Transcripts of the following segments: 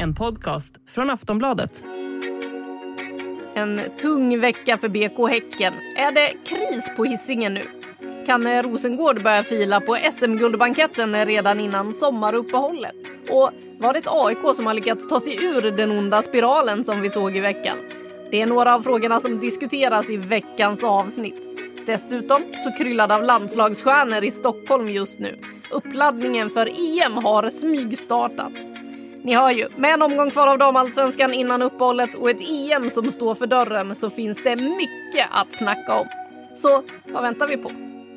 En podcast från Aftonbladet. En tung vecka för BK Häcken. Är det kris på hissingen nu? Kan eh, Rosengård börja fila på SM-guldbanketten redan innan sommaruppehållet? Och var det ett AIK som har lyckats ta sig ur den onda spiralen som vi såg i veckan? Det är några av frågorna som diskuteras i veckans avsnitt. Dessutom så kryllar det av landslagsstjärnor i Stockholm just nu. Uppladdningen för EM har smygstartat. Ni hör ju, med en omgång kvar av damallsvenskan innan uppehållet och ett EM som står för dörren så finns det mycket att snacka om. Så vad väntar vi på?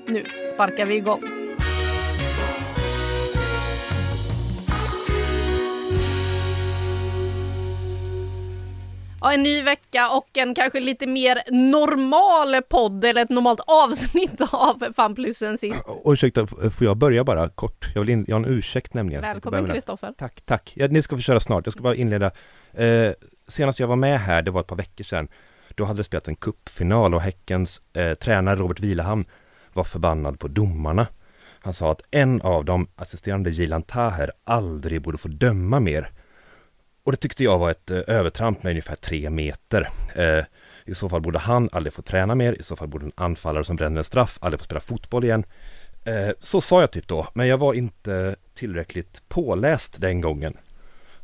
Nu sparkar vi igång. Ja, en ny vecka och en kanske lite mer normal podd eller ett normalt avsnitt av FanPlusen sist. Och ursäkta, får jag börja bara kort? Jag vill in, jag har en ursäkt nämligen. Välkommen Kristoffer. Tack, tack. Ja, ni ska få köra snart. Jag ska bara inleda. Eh, senast jag var med här, det var ett par veckor sedan. Då hade det spelats en kuppfinal och Häckens eh, tränare Robert Vilahamn var förbannad på domarna. Han sa att en av dem, assisterande Gilan Taher, aldrig borde få döma mer. Och det tyckte jag var ett eh, övertramp med ungefär tre meter. Eh, I så fall borde han aldrig få träna mer, i så fall borde en anfallare som bränner en straff aldrig få spela fotboll igen. Eh, så sa jag typ då, men jag var inte tillräckligt påläst den gången.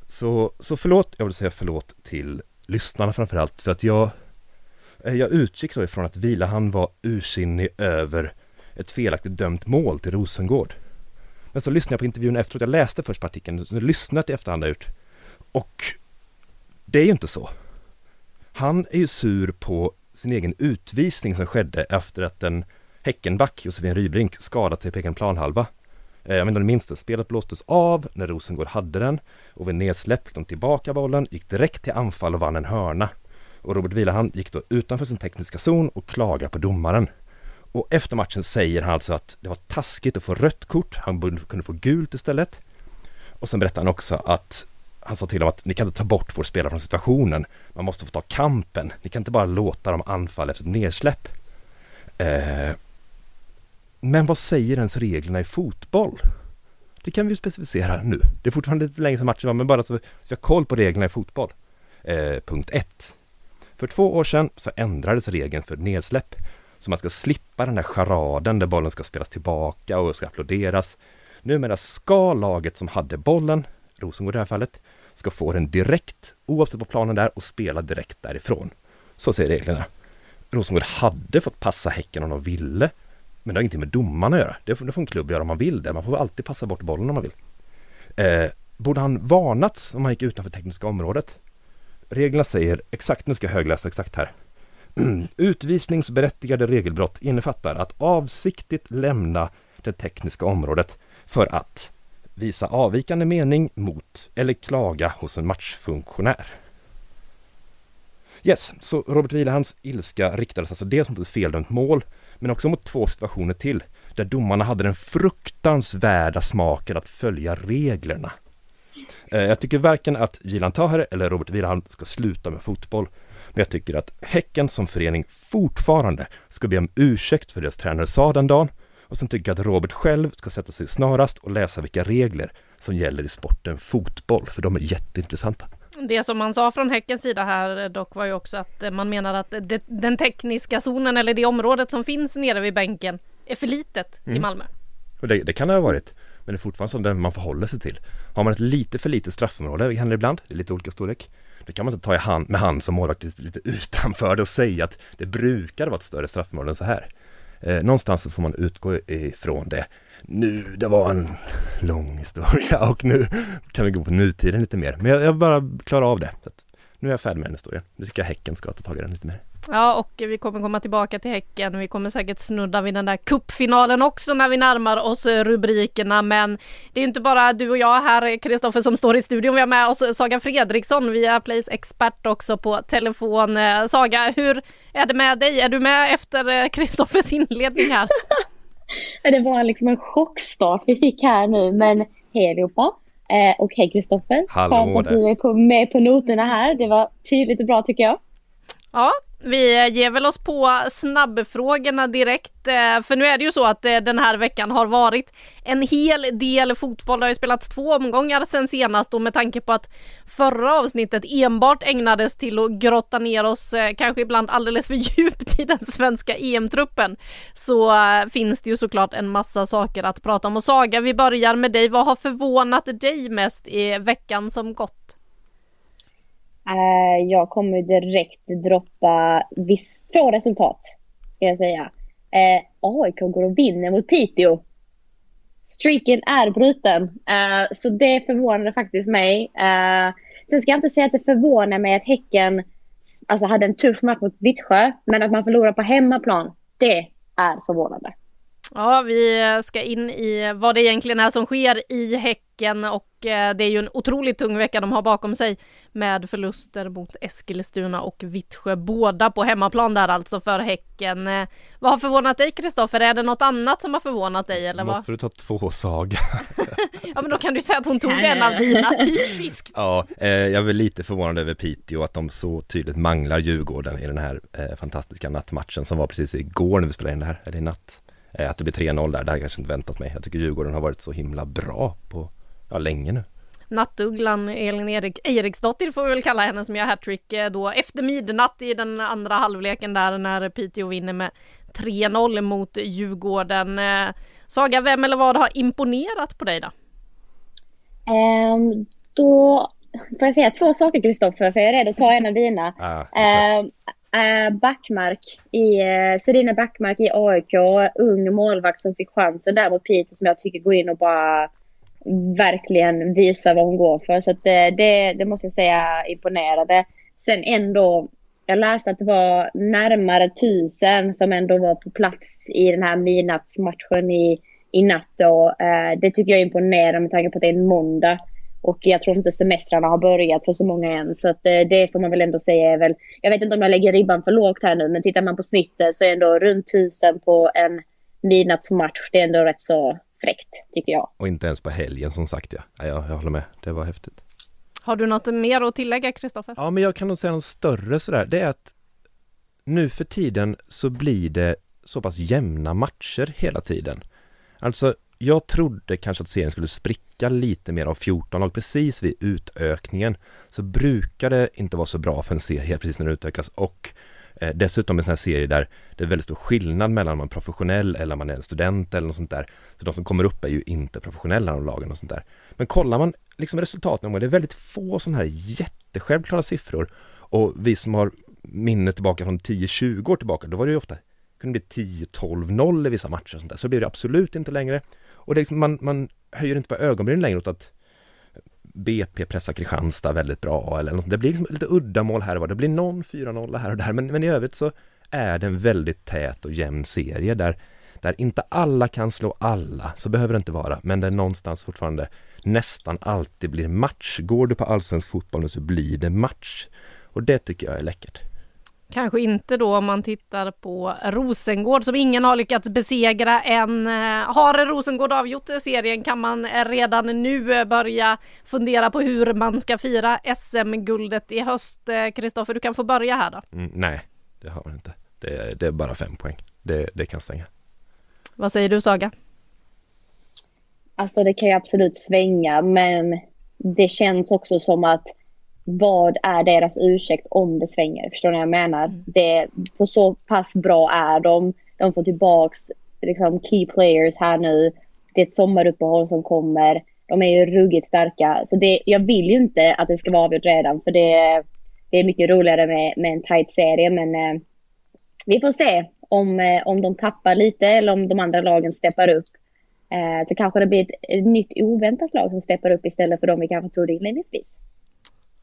Så, så förlåt, jag vill säga förlåt till lyssnarna framförallt, för att jag eh, jag utgick då ifrån att Vilahamn var ursinnig över ett felaktigt dömt mål till Rosengård. Men så lyssnade jag på intervjun efteråt, jag läste först på artikeln, så lyssnade i efterhand ut. Och det är ju inte så. Han är ju sur på sin egen utvisning som skedde efter att en Häckenback, Josefin Rybrink, skadat sig på egen planhalva. Eh, jag vet inte om ni minns det, spelet blåstes av när Rosengård hade den och vid nedsläpp fick de tillbaka bollen, gick direkt till anfall och vann en hörna. Och Robert Vilahamn gick då utanför sin tekniska zon och klagade på domaren. Och efter matchen säger han alltså att det var taskigt att få rött kort, han kunde få gult istället. Och sen berättar han också att han sa till dem att ni kan inte ta bort vår spelare från situationen. Man måste få ta kampen. Ni kan inte bara låta dem anfalla efter ett nedsläpp. Eh, men vad säger ens reglerna i fotboll? Det kan vi specificera nu. Det är fortfarande lite länge sedan matchen var, men bara så vi har koll på reglerna i fotboll. Eh, punkt 1. För två år sedan så ändrades regeln för nedsläpp. Så man ska slippa den där charaden där bollen ska spelas tillbaka och ska applåderas. Numera ska laget som hade bollen, Rosengård i det här fallet, ska få den direkt, oavsett på planen där, och spela direkt därifrån. Så säger reglerna. Rosengård hade fått passa Häcken om de ville, men det har ingenting med domarna att göra. Det får, det får en klubb göra om man vill det. Man får alltid passa bort bollen om man vill. Eh, borde han varnats om han gick utanför tekniska området? Reglerna säger exakt, nu ska jag högläsa exakt här. Utvisningsberättigade regelbrott innefattar att avsiktligt lämna det tekniska området för att visa avvikande mening mot eller klaga hos en matchfunktionär. Yes, så Robert Vilahamns ilska riktades alltså dels mot ett feldömt mål, men också mot två situationer till, där domarna hade den fruktansvärda smaken att följa reglerna. Eh, jag tycker varken att Gilan Taher eller Robert Wilhelm ska sluta med fotboll, men jag tycker att Häcken som förening fortfarande ska be om ursäkt för deras tränare sa den dagen och sen tycker jag att Robert själv ska sätta sig snarast och läsa vilka regler som gäller i sporten fotboll, för de är jätteintressanta. Det som man sa från Häckens sida här dock var ju också att man menar att det, den tekniska zonen eller det området som finns nere vid bänken är för litet mm. i Malmö. Och det, det, kan det ha varit. Men det är fortfarande som den man förhåller sig till. Har man ett lite för litet straffområde, det händer ibland, det är lite olika storlek. Då kan man inte ta i hand, med hand som målvakt lite utanför det och säga att det brukar vara ett större straffområde än så här. Eh, någonstans så får man utgå ifrån det. Nu, det var en lång historia och nu kan vi gå på nutiden lite mer. Men jag, jag bara klarar av det. Så nu är jag färdig med den historien. Nu tycker jag Häcken ska ta tag i den lite mer. Ja, och vi kommer komma tillbaka till Häcken. Vi kommer säkert snudda vid den där kuppfinalen också när vi närmar oss rubrikerna. Men det är inte bara du och jag här, Kristoffer, som står i studion. Vi har med oss Saga Fredriksson, via Plays expert också på telefon. Saga, hur är det med dig? Är du med efter Kristoffers inledning här? det var liksom en chockstart vi fick här nu, men hej allihopa. Eh, och hej Kristoffer. Hallå där. du är på, med på noterna här. Det var tydligt och bra tycker jag. Ja, vi ger väl oss på snabbfrågorna direkt. Eh, för nu är det ju så att eh, den här veckan har varit en hel del fotboll. Det har ju spelats två omgångar sen senast och med tanke på att förra avsnittet enbart ägnades till att grotta ner oss, eh, kanske ibland alldeles för djupt i den svenska EM-truppen, så finns det ju såklart en massa saker att prata om. Och Saga, vi börjar med dig. Vad har förvånat dig mest i veckan som gått? Eh, jag kommer direkt droppa viss, två resultat, ska jag säga. Eh, AIK går och vinner mot Piteå. Streaken är bruten, Eh, så det förvånade faktiskt mig. Eh, sen ska jag inte säga att det förvånar mig att Häcken alltså, hade en tuff match mot Vittsjö, men att man förlorar på hemmaplan, det är förvånande. Ja, vi ska in i vad det egentligen är som sker i Häcken och eh, det är ju en otroligt tung vecka de har bakom sig med förluster mot Eskilstuna och Vittsjö, båda på hemmaplan där alltså för Häcken. Eh, vad har förvånat dig Kristoffer? Är det något annat som har förvånat dig eller Måste vad? du ta två Saga? ja men då kan du säga att hon tog en av dina, typiskt. Ja, eh, jag är väl lite förvånad över Piteå att de så tydligt manglar Djurgården i den här eh, fantastiska nattmatchen som var precis igår när vi spelade in det här, eller i natt. Eh, att det blir 3-0 där, det hade jag kanske inte väntat mig. Jag tycker Djurgården har varit så himla bra på, ja länge nu. Nattugglan Elin Erik, Eriksdottir får vi väl kalla henne som gör hattrick eh, då efter midnatt i den andra halvleken där när Piteå vinner med 3-0 mot Djurgården. Eh, Saga, vem eller vad har imponerat på dig då? Um, då får jag säga två saker Kristoffer, för jag är redo att ta en av dina. Ah, Eh, Backmark i, eh, Serina Backmark i AIK, ung målvakt som fick chansen där mot Peter som jag tycker går in och bara verkligen visar vad hon går för. Så att, eh, det, det måste jag säga imponerade. Sen ändå, jag läste att det var närmare tusen som ändå var på plats i den här midnattsmatchen i, i natt. Då. Det tycker jag är imponerande med tanke på att det är en måndag. Och jag tror inte semestrarna har börjat för så många än. Så att eh, det får man väl ändå säga är väl... Jag vet inte om jag lägger ribban för lågt här nu, men tittar man på snittet så är ändå runt tusen på en midnattsmatch. Det är ändå rätt så fräckt, tycker jag. Och inte ens på helgen som sagt ja. ja jag, jag håller med, det var häftigt. Har du något mer att tillägga, Kristoffer? Ja, men jag kan nog säga något större sådär. Det är att nu för tiden så blir det så pass jämna matcher hela tiden. Alltså, jag trodde kanske att serien skulle spricka lite mer av 14 lag precis vid utökningen. Så brukar det inte vara så bra för en serie precis när den utökas och eh, dessutom en sån här serie där det är väldigt stor skillnad mellan om man är professionell eller om man är en student eller något sånt där. Så de som kommer upp är ju inte professionella de lagen och sånt där. Men kollar man liksom resultaten, det är väldigt få sådana här jättesjälvklara siffror och vi som har minne tillbaka från 10-20 år tillbaka, då var det ju ofta kunde bli 10-12-0 i vissa matcher och sånt där. Så blir det absolut inte längre. Och det är liksom, man, man höjer inte på ögonbrynen längre åt att BP pressar Kristianstad väldigt bra eller något sånt. Det blir liksom lite uddamål här och var. Det blir någon 4-0 här och där. Men, men i övrigt så är det en väldigt tät och jämn serie där, där inte alla kan slå alla. Så behöver det inte vara. Men det är någonstans fortfarande nästan alltid blir match. Går du på allsvensk fotboll nu så blir det match. Och det tycker jag är läckert. Kanske inte då om man tittar på Rosengård som ingen har lyckats besegra än. Eh, har Rosengård avgjort serien kan man redan nu börja fundera på hur man ska fira SM-guldet i höst. Eh, Kristoffer, du kan få börja här då. Mm, nej, det har man inte. Det, det, är bara fem poäng. Det, det kan svänga. Vad säger du Saga? Alltså det kan ju absolut svänga men det känns också som att vad är deras ursäkt om det svänger? Förstår ni vad jag menar? Mm. Det, på så pass bra är de. De får tillbaks liksom, key players här nu. det är ett sommaruppehåll som kommer. De är ju ruggigt starka. Så det, jag vill ju inte att det ska vara avgjort redan för det, det är mycket roligare med, med en tight serie. Men eh, vi får se om, eh, om de tappar lite eller om de andra lagen steppar upp. Eh, så kanske det blir ett, ett nytt oväntat lag som steppar upp istället för de vi kanske trodde inledningsvis.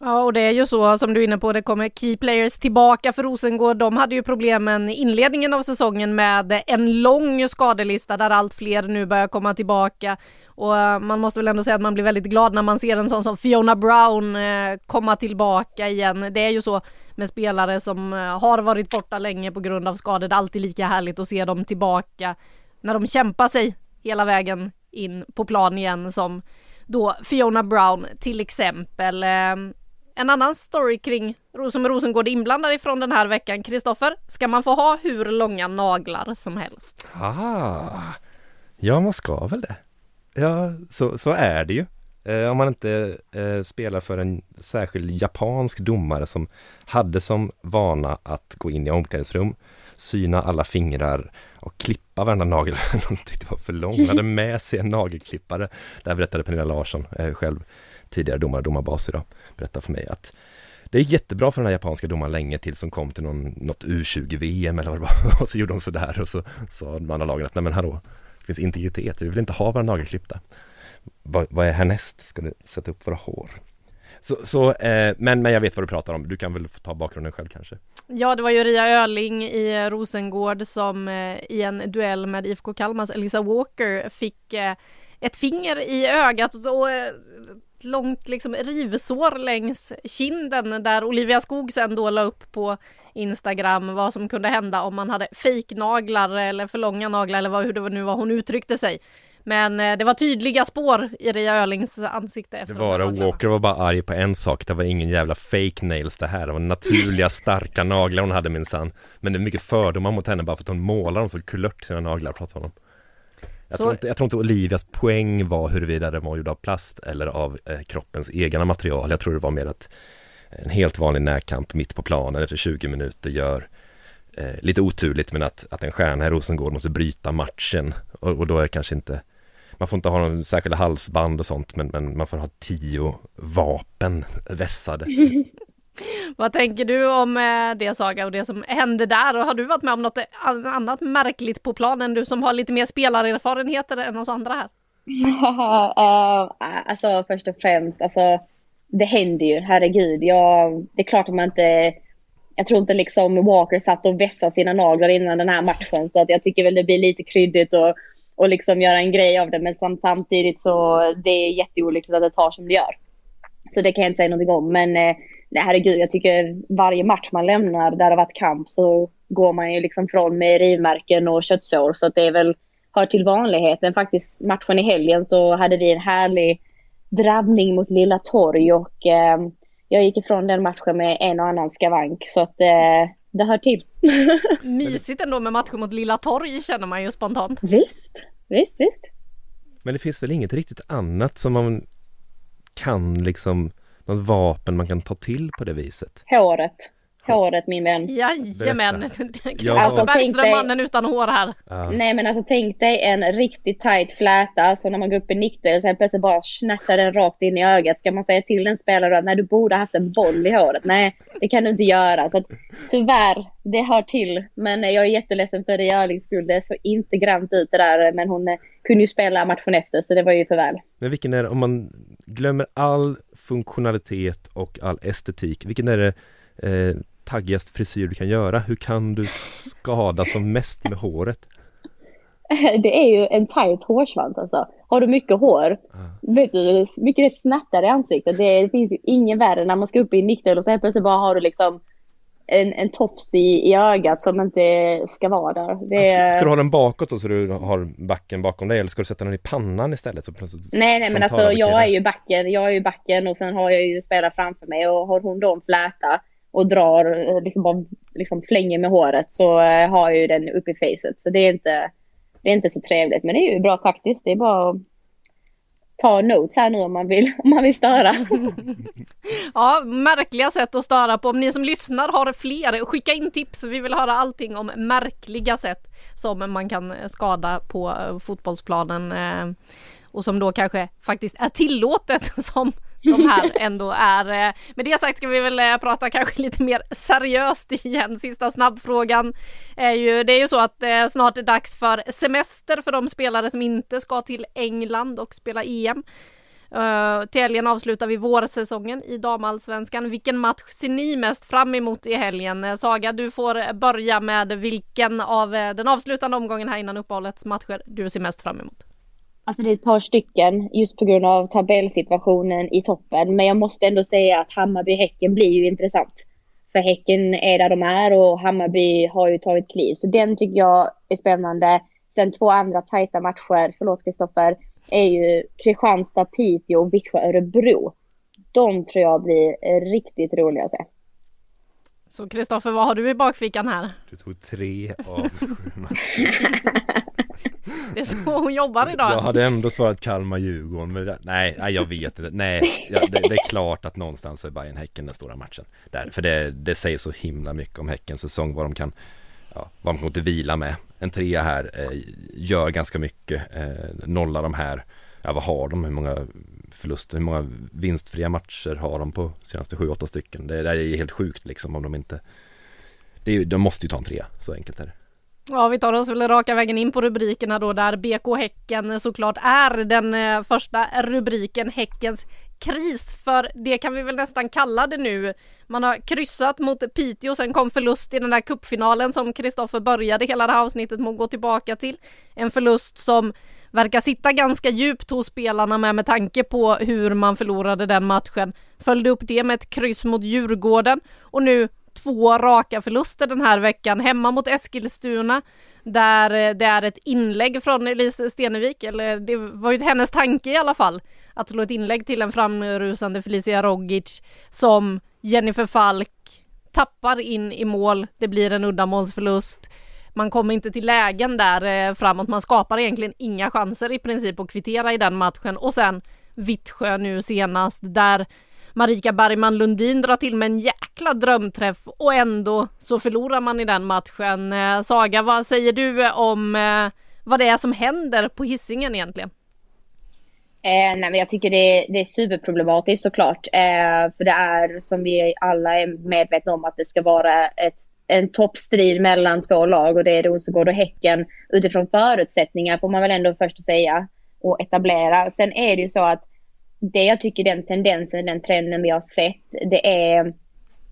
Ja, och det är ju så som du är inne på, det kommer key players tillbaka för Rosengård. De hade ju problemen i inledningen av säsongen med en lång skadelista där allt fler nu börjar komma tillbaka. Och eh, man måste väl ändå säga att man blir väldigt glad när man ser en sån som Fiona Brown eh, komma tillbaka igen. Det är ju så med spelare som eh, har varit borta länge på grund av skador. Det är alltid lika härligt att se dem tillbaka när de kämpar sig hela vägen in på plan igen som då Fiona Brown till exempel. Ehm, en annan story kring som Rosengård inblandad ifrån den här veckan. Kristoffer, ska man få ha hur långa naglar som helst? Ah, ja, man ska väl det. Ja, så, så är det ju. Eh, om man inte eh, spelar för en särskild japansk domare som hade som vana att gå in i omklädningsrum, syna alla fingrar och klippa varenda nagel de tyckte det var för lång. Han hade med sig en nagelklippare. Det här berättade Pernilla Larsson eh, själv, tidigare domare, domarbas idag berättade för mig att det är jättebra för den här japanska domaren länge till som kom till någon, något U20-VM eller vad det var och så gjorde de sådär och så sa de andra lagen att nej men hallå, det finns integritet, vi vill inte ha våra nagelklippta. Vad, vad är härnäst? Ska du sätta upp våra hår? Så, så eh, men, men jag vet vad du pratar om, du kan väl få ta bakgrunden själv kanske? Ja, det var ju Ria Öling i Rosengård som eh, i en duell med IFK Kalmars Elisa Walker fick eh, ett finger i ögat och eh, eh, långt liksom rivsår längs kinden där Olivia Skog sen då la upp på Instagram vad som kunde hända om man hade fejknaglar eller för långa naglar eller vad, hur det nu var hon uttryckte sig. Men eh, det var tydliga spår i Ria Öhlings ansikte efter Det var det, Walker var bara arg på en sak, det var ingen jävla fake nails det här, det var naturliga starka naglar hon hade minsann. Men det är mycket fördomar mot henne bara för att hon målar dem så kulört sina naglar, pratar om jag, så... tror inte, jag tror inte Olivias poäng var huruvida den var gjord av plast eller av eh, kroppens egna material. Jag tror det var mer att en helt vanlig närkamp mitt på planen efter 20 minuter gör eh, lite oturligt men att, att en stjärna i Rosengård måste bryta matchen och, och då är det kanske inte man får inte ha någon särskilda halsband och sånt men, men man får ha tio vapen vässade. Vad tänker du om eh, det Saga och det som hände där? Och har du varit med om något eh, annat märkligt på planen? Du som har lite mer spelarerfarenheter än oss andra här. Ja, eh, alltså först och främst, alltså det händer ju, herregud. Jag, det är klart att man inte jag tror inte liksom Walker satt och vässade sina naglar innan den här matchen så att jag tycker väl det blir lite kryddigt och, och liksom göra en grej av det men samtidigt så det är jätteolyckligt att det tar som det gör. Så det kan jag inte säga någonting om men eh, nej herregud jag tycker varje match man lämnar där det har varit kamp så går man ju liksom från med rivmärken och köttsår så att det är väl hör till vanligheten. Faktiskt matchen i helgen så hade vi en härlig drabbning mot Lilla Torg och eh, jag gick ifrån den matchen med en och annan skavank så att eh, det hör till. Mysigt ändå med matchen mot Lilla Torg känner man ju spontant. Visst, visst, visst. Men det finns väl inget riktigt annat som man kan liksom något vapen man kan ta till på det viset? Håret håret min vän. Jajamän! Ja. Alltså, Bergström mannen utan hår här. Ja. Nej men alltså tänk dig en riktigt tight fläta, alltså när man går upp i nykter och sen plötsligt bara snärtar den rakt in i ögat. Ska man säga till en spelare att nej du borde haft en boll i håret? Nej, det kan du inte göra. Så att, tyvärr, det hör till. Men jag är jätteledsen för Ria Öhlings skull. Det såg inte grant ut det där. Men hon eh, kunde ju spela matchen efter så det var ju för väl. Men vilken är det, om man glömmer all funktionalitet och all estetik, vilken är det eh, taggigaste frisyr du kan göra? Hur kan du skada som mest med håret? Det är ju en tight hårsvans alltså. Har du mycket hår, ah. vet du mycket det snärtar i ansiktet. Det, det, finns ju ingen värre när man ska upp i en nickdel och så helt plötsligt bara har du liksom en, en tofs i, i ögat som inte ska vara där. Det... Ska, ska, du ha den bakåt då så du har backen bakom dig eller ska du sätta den i pannan istället? Så nej, nej men alltså jag är ju backen, jag är ju backen och sen har jag ju spelare framför mig och har hon då en fläta och drar, eh, liksom bara liksom flänger med håret så eh, har jag ju den upp i facet. Så det är inte, det är inte så trevligt. Men det är ju bra taktiskt. Det är bara ta notes här nu om man vill, om man vill störa. ja, märkliga sätt att störa på. Om ni som lyssnar har fler, skicka in tips. Vi vill höra allting om märkliga sätt som man kan eh, skada på fotbollsplanen och som då kanske faktiskt är tillåtet som de här ändå är. Eh, med det sagt ska vi väl eh, prata kanske lite mer seriöst igen. Sista snabbfrågan är ju, det är ju så att det snart är dags för semester för de spelare som inte ska till England och spela EM. Uh, till helgen avslutar vi vårsäsongen i damallsvenskan. Vilken match ser ni mest fram emot i helgen? Saga, du får börja med vilken av den avslutande omgången här innan uppehållets matcher du ser mest fram emot. Alltså det är ett par stycken just på grund av tabellsituationen i toppen. Men jag måste ändå säga att Hammarby-Häcken blir ju intressant. För Häcken är där de är och Hammarby har ju tagit kliv. Så den tycker jag är spännande. Sen två andra tajta matcher, förlåt Kristoffer, är ju Kristianstad, Piteå och Vittsjö, Örebro. De tror jag blir riktigt roliga att se. Så Kristoffer, vad har du i bakfickan här? Du tog tre av sju matcher. Det är så hon jobbar idag. Jag hade ändå svarat Kalmar-Djurgården men nej, nej, jag vet inte. Nej, ja, det, det, är klart att någonstans är Bayern häcken den stora matchen. Där, för det, det säger så himla mycket om Häckens säsong, vad de kan ja, vad de kommer till vila med. En trea här eh, gör ganska mycket, eh, nolla de här, ja vad har de, hur många förluster, hur många vinstfria matcher har de på senaste sju, åtta stycken. Det, det är helt sjukt liksom om de inte, det är, de måste ju ta en trea, så enkelt är det. Ja, vi tar oss väl raka vägen in på rubrikerna då där BK Häcken såklart är den eh, första rubriken Häckens kris för det kan vi väl nästan kalla det nu. Man har kryssat mot Piteå, sen kom förlust i den där kuppfinalen som Kristoffer började hela det här avsnittet med att gå tillbaka till. En förlust som verkar sitta ganska djupt hos spelarna med med tanke på hur man förlorade den matchen. Följde upp det med ett kryss mot Djurgården och nu två raka förluster den här veckan. Hemma mot Eskilstuna där eh, det är ett inlägg från Elise Stenevik, eller det var ju hennes tanke i alla fall, att slå ett inlägg till en framrusande Felicia Rogic som Jennifer Falk tappar in i mål. Det blir en uddamålsförlust. Man kommer inte till lägen där eh, framåt. Man skapar egentligen inga chanser i princip att kvittera i den matchen och sen Vittsjö nu senast där Marika Bergman Lundin drar till med en jäkla drömträff och ändå så förlorar man i den matchen. Eh, Saga, vad säger du eh, om eh, vad det är som händer på hissingen egentligen? Eh, nej, men jag tycker det, det är superproblematiskt såklart. Eh, för det är som vi alla är medvetna om att det ska vara ett, en toppstrid mellan två lag och det är Rosengård och Häcken utifrån förutsättningar får man väl ändå först säga och etablera. Sen är det ju så att det jag tycker den tendensen, den trenden vi har sett, det är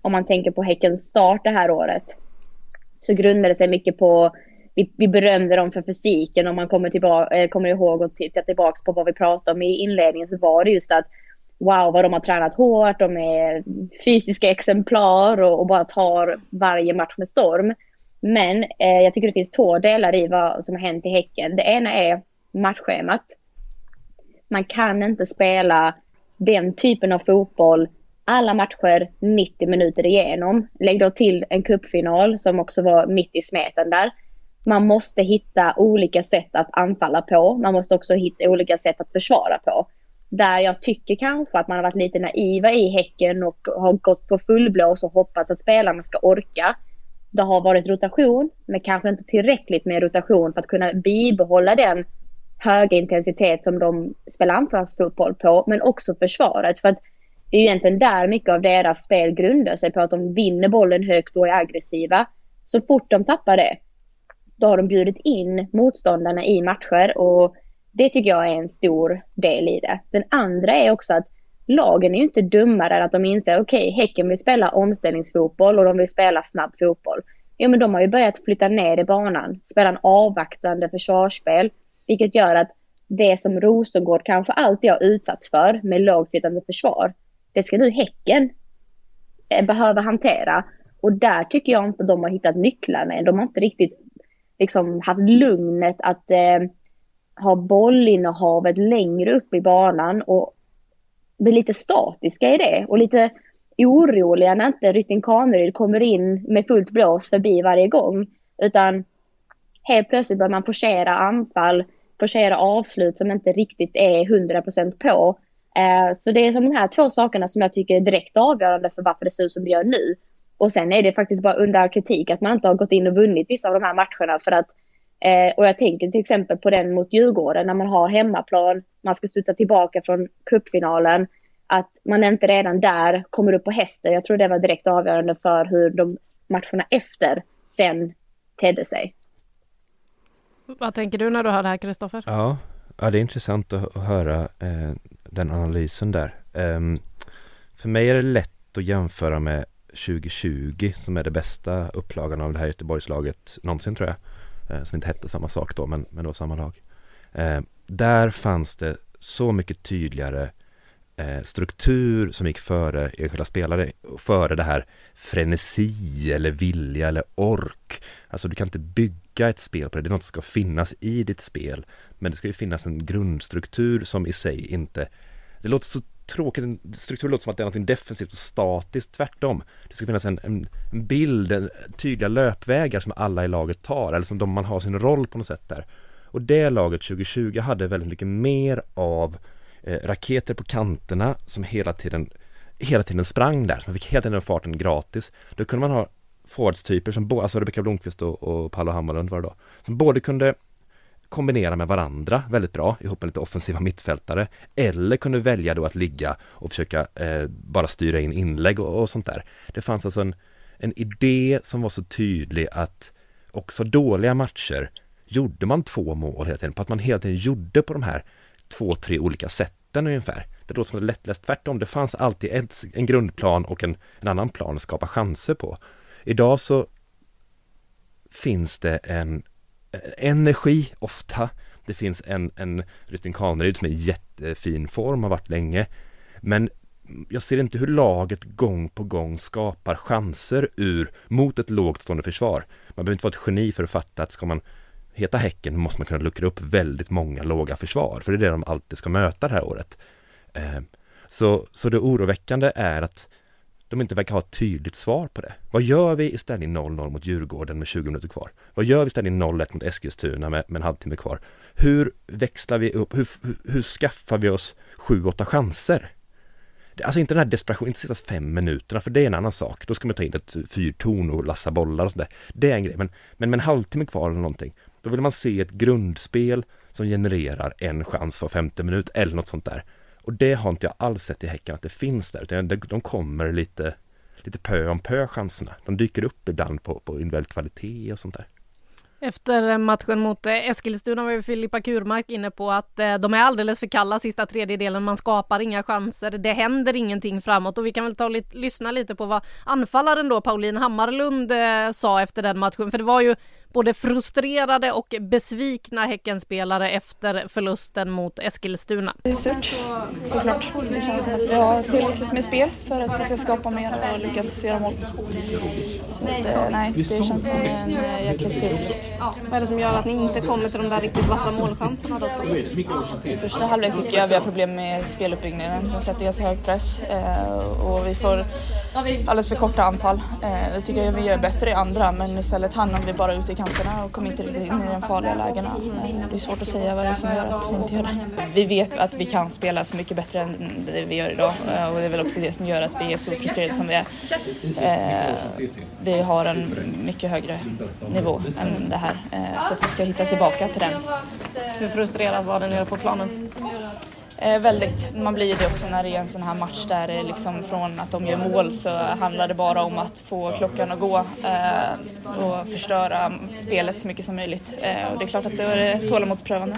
om man tänker på Häckens start det här året. Så grundar det sig mycket på, vi, vi berömde dem för fysiken om man kommer, tillbaka, eh, kommer ihåg och tittar tillbaka på vad vi pratade om i inledningen så var det just att wow vad de har tränat hårt, de är fysiska exemplar och, och bara tar varje match med storm. Men eh, jag tycker det finns två delar i vad som har hänt i Häcken. Det ena är matchschemat man kan inte spela den typen av fotboll alla matcher 90 minuter igenom. Lägg då till en kuppfinal som också var mitt i smeten där. Man måste hitta olika sätt att anfalla på. Man måste också hitta olika sätt att försvara på. Där jag tycker kanske att man har varit lite naiva i Häcken och har gått på fullblås och hoppats att spelarna ska orka. Det har varit rotation, men kanske inte tillräckligt med rotation för att kunna bibehålla den höga intensitet som de spelar anfallsfotboll på, men också försvaret. För att det är ju egentligen där mycket av deras spel grundar sig på att de vinner bollen högt och är aggressiva. Så fort de tappar det, då har de bjudit in motståndarna i matcher och det tycker jag är en stor del i det. Den andra är också att lagen är ju inte dummare än att de inser okej, okay, Häcken vill spela omställningsfotboll och de vill spela snabb fotboll. Ja, men de har ju börjat flytta ner i banan, spela en avvaktande försvarsspel vilket gör att det som Rosengård kanske alltid har utsatts för med lågsittande försvar, det ska nu Häcken eh, behöva hantera. Och där tycker jag inte de har hittat nycklarna än. De har inte riktigt liksom haft lugnet att eh, ha bollinnehavet längre upp i banan och bli lite statiska i det och lite oroliga när inte Rytting Kaneryd kommer in med fullt blås förbi varje gång. Utan helt plötsligt börjar man forcera anfall forcera avslut som inte riktigt är 100% på. Eh, så det är som de här två sakerna som jag tycker är direkt avgörande för varför det ser ut som det gör nu. Och sen är det faktiskt bara under kritik att man inte har gått in och vunnit vissa av de här matcherna för att eh, och jag tänker till exempel på den mot Djurgården när man har hemmaplan, man ska studsa tillbaka från cupfinalen, att man inte redan där kommer upp på hästen. Jag tror det var direkt avgörande för hur de matcherna efter sen tedde sig. Vad tänker du när du hör det här Kristoffer? Ja, ja, det är intressant att, att höra eh, den analysen där. Um, för mig är det lätt att jämföra med 2020 som är det bästa upplagan av det här Göteborgslaget någonsin tror jag. Eh, som inte hette samma sak då men, men det var samma lag. Eh, där fanns det så mycket tydligare eh, Eh, struktur som gick före enskilda spelare, före det här frenesi eller vilja eller ork. Alltså du kan inte bygga ett spel på det, det är något som ska finnas i ditt spel. Men det ska ju finnas en grundstruktur som i sig inte det låter så tråkigt, struktur låter som att det är något defensivt och statiskt, tvärtom. Det ska finnas en, en, en bild, en, tydliga löpvägar som alla i laget tar, eller som de, man har sin roll på något sätt där. Och det laget 2020 hade väldigt mycket mer av Eh, raketer på kanterna som hela tiden hela tiden sprang där, så man fick hela tiden farten gratis. Då kunde man ha forwardstyper som, både, alltså Rebecka Blomqvist och, och Paolo Hammarlund var det då, som både kunde kombinera med varandra väldigt bra ihop med lite offensiva mittfältare eller kunde välja då att ligga och försöka eh, bara styra in inlägg och, och, sånt där. Det fanns alltså en, en idé som var så tydlig att också dåliga matcher gjorde man två mål hela tiden, på att man hela tiden gjorde på de här två, tre olika sätten ungefär. Det låter som ett lättläst tvärtom. Det fanns alltid ett, en grundplan och en, en annan plan att skapa chanser på. Idag så finns det en eh, energi ofta. Det finns en, en Rytting Kaneryd som är i jättefin form, har varit länge. Men jag ser inte hur laget gång på gång skapar chanser ur mot ett lågt stående försvar. Man behöver inte vara ett geni för att fatta att ska man heta Häcken måste man kunna luckra upp väldigt många låga försvar, för det är det de alltid ska möta det här året. Eh, så, så det oroväckande är att de inte verkar ha ett tydligt svar på det. Vad gör vi i ställning 0-0 mot Djurgården med 20 minuter kvar? Vad gör vi i ställning 0-1 mot Eskilstuna med, med en halvtimme kvar? Hur växlar vi upp? Hur, hur, hur skaffar vi oss 7-8 chanser? Alltså inte den här desperationen, inte sista fem minuterna, för det är en annan sak. Då ska man ta in ett fyrtorn och lassa bollar och sådär. Det är en grej, men, men med en halvtimme kvar eller någonting, då vill man se ett grundspel som genererar en chans var femte minut eller något sånt där. Och det har inte jag alls sett i Häcken att det finns där, utan de kommer lite, lite pö om pö chanserna. De dyker upp ibland på, på individuell kvalitet och sånt där. Efter matchen mot eh, Eskilstuna var ju Filippa Kurmark inne på att eh, de är alldeles för kalla sista tredjedelen. Man skapar inga chanser. Det händer ingenting framåt och vi kan väl ta och lyssna lite på vad anfallaren då Pauline Hammarlund eh, sa efter den matchen. För det var ju både frustrerade och besvikna Häckenspelare efter förlusten mot Eskilstuna. Det är surt, såklart. Det känns som att vi har tillräckligt med spel för att vi ska skapa mer och lyckas göra mål. Så att, nej, det känns som en jäkligt sur förlust. Vad är det som gör att ni inte kommer till de där riktigt vassa målchanserna då tror I första halvlek tycker jag vi har problem med speluppbyggnaden. De sätter ganska hög press eh, och vi får alldeles för korta anfall. Eh, det tycker jag vi gör bättre i andra men istället hamnar vi bara ute i kanterna och kommer inte riktigt in i de farliga lägena. Eh, det är svårt att säga vad det är som gör att vi inte gör det. Vi vet att vi kan spela så mycket bättre än det vi gör idag och det är väl också det som gör att vi är så frustrerade som vi är. Vi har en mycket högre nivå än det här så att vi ska hitta tillbaka till den. Hur frustrerad var du nere på planen? Eh, väldigt. Man blir det också när det är en sån här match där det liksom från att de gör mål så handlar det bara om att få klockan att gå eh, och förstöra spelet så mycket som möjligt. Eh, och det är klart att det var eh, tålamodsprövande.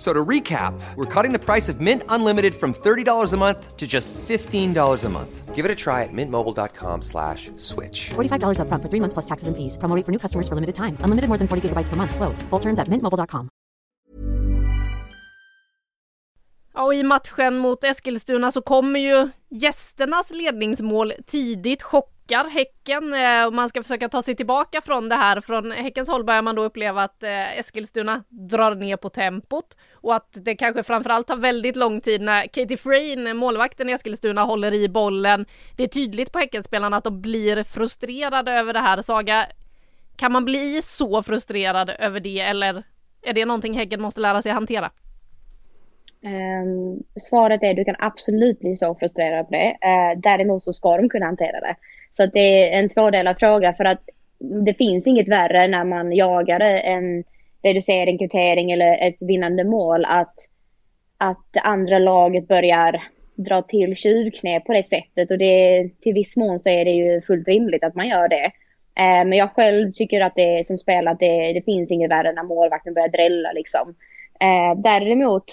So to recap, we're cutting the price of Mint Unlimited from $30 a month to just $15 a month. Give it a try at mintmobile.com slash switch. $45 up front for three months plus taxes and fees. Promoting for new customers for limited time. Unlimited more than 40 gigabytes per month. Slows. Full terms at mintmobile.com. Ja, och i matchen mot Eskilstuna så kommer ju gästernas ledningsmål tidigt. Chock backar Häcken eh, och man ska försöka ta sig tillbaka från det här. Från Häckens håll börjar man då uppleva att eh, Eskilstuna drar ner på tempot och att det kanske framförallt tar väldigt lång tid när Katie Frayne, målvakten i Eskilstuna, håller i bollen. Det är tydligt på Häckenspelarna att de blir frustrerade över det här. Saga, kan man bli så frustrerad över det eller är det någonting Häcken måste lära sig hantera? Um, svaret är att du kan absolut bli så frustrerad på det. Uh, däremot så ska de kunna hantera det. Så att det är en tvådelad fråga för att det finns inget värre när man jagar en reducering, kvittering eller ett vinnande mål att, att det andra laget börjar dra till tjuvknep på det sättet och det, till viss mån så är det ju fullt rimligt att man gör det. Eh, men jag själv tycker att det som spelare att det, det finns inget värre när målvakten börjar drälla liksom. Eh, däremot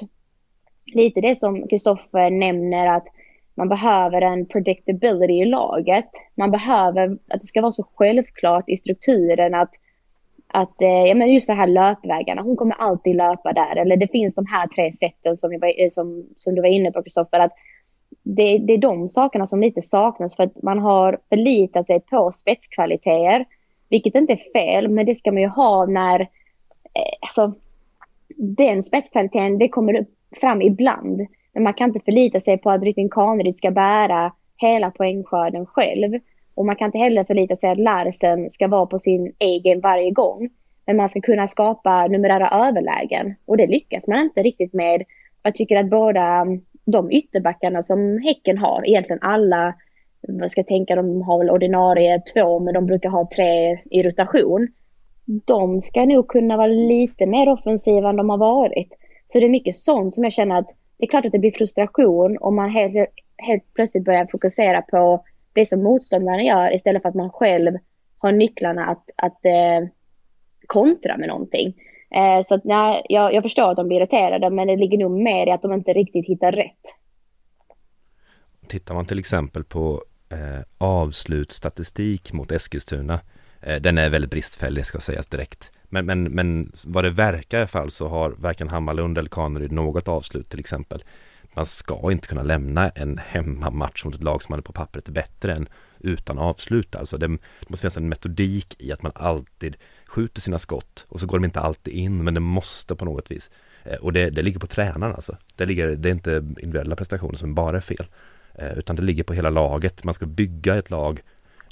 lite det som Kristoffer nämner att man behöver en predictability i laget. Man behöver att det ska vara så självklart i strukturen att, att eh, ja, men just de här löpvägarna, hon kommer alltid löpa där. Eller det finns de här tre sätten som, jag, eh, som, som du var inne på Kristoffer. Att det, det är de sakerna som lite saknas för att man har förlitat sig på spetskvaliteter. Vilket inte är fel, men det ska man ju ha när eh, alltså, den spetskvaliteten, det kommer upp fram ibland. Men man kan inte förlita sig på att Rytting Kaneryd ska bära hela poängskörden själv. Och man kan inte heller förlita sig att Larsen ska vara på sin egen varje gång. Men man ska kunna skapa numerära överlägen. Och det lyckas man inte riktigt med. Jag tycker att båda de ytterbackarna som Häcken har, egentligen alla, vad ska jag tänka, de har väl ordinarie två, men de brukar ha tre i rotation. De ska nog kunna vara lite mer offensiva än de har varit. Så det är mycket sånt som jag känner att det är klart att det blir frustration om man helt, helt plötsligt börjar fokusera på det som motståndaren gör istället för att man själv har nycklarna att, att eh, kontra med någonting. Eh, så att, nej, jag, jag förstår att de blir irriterade men det ligger nog mer i att de inte riktigt hittar rätt. Tittar man till exempel på eh, avslutsstatistik mot Eskilstuna Eh, den är väldigt bristfällig ska sägas direkt. Men, men, men vad det verkar i alla fall så har varken Hammarlund eller Kaneryd något avslut till exempel. Man ska inte kunna lämna en hemmamatch mot ett lag som man på pappret är bättre än utan avslut. Alltså det, det måste finnas en metodik i att man alltid skjuter sina skott och så går de inte alltid in men det måste på något vis. Eh, och det, det ligger på tränaren alltså. Det, ligger, det är inte individuella prestationer som bara är fel. Eh, utan det ligger på hela laget. Man ska bygga ett lag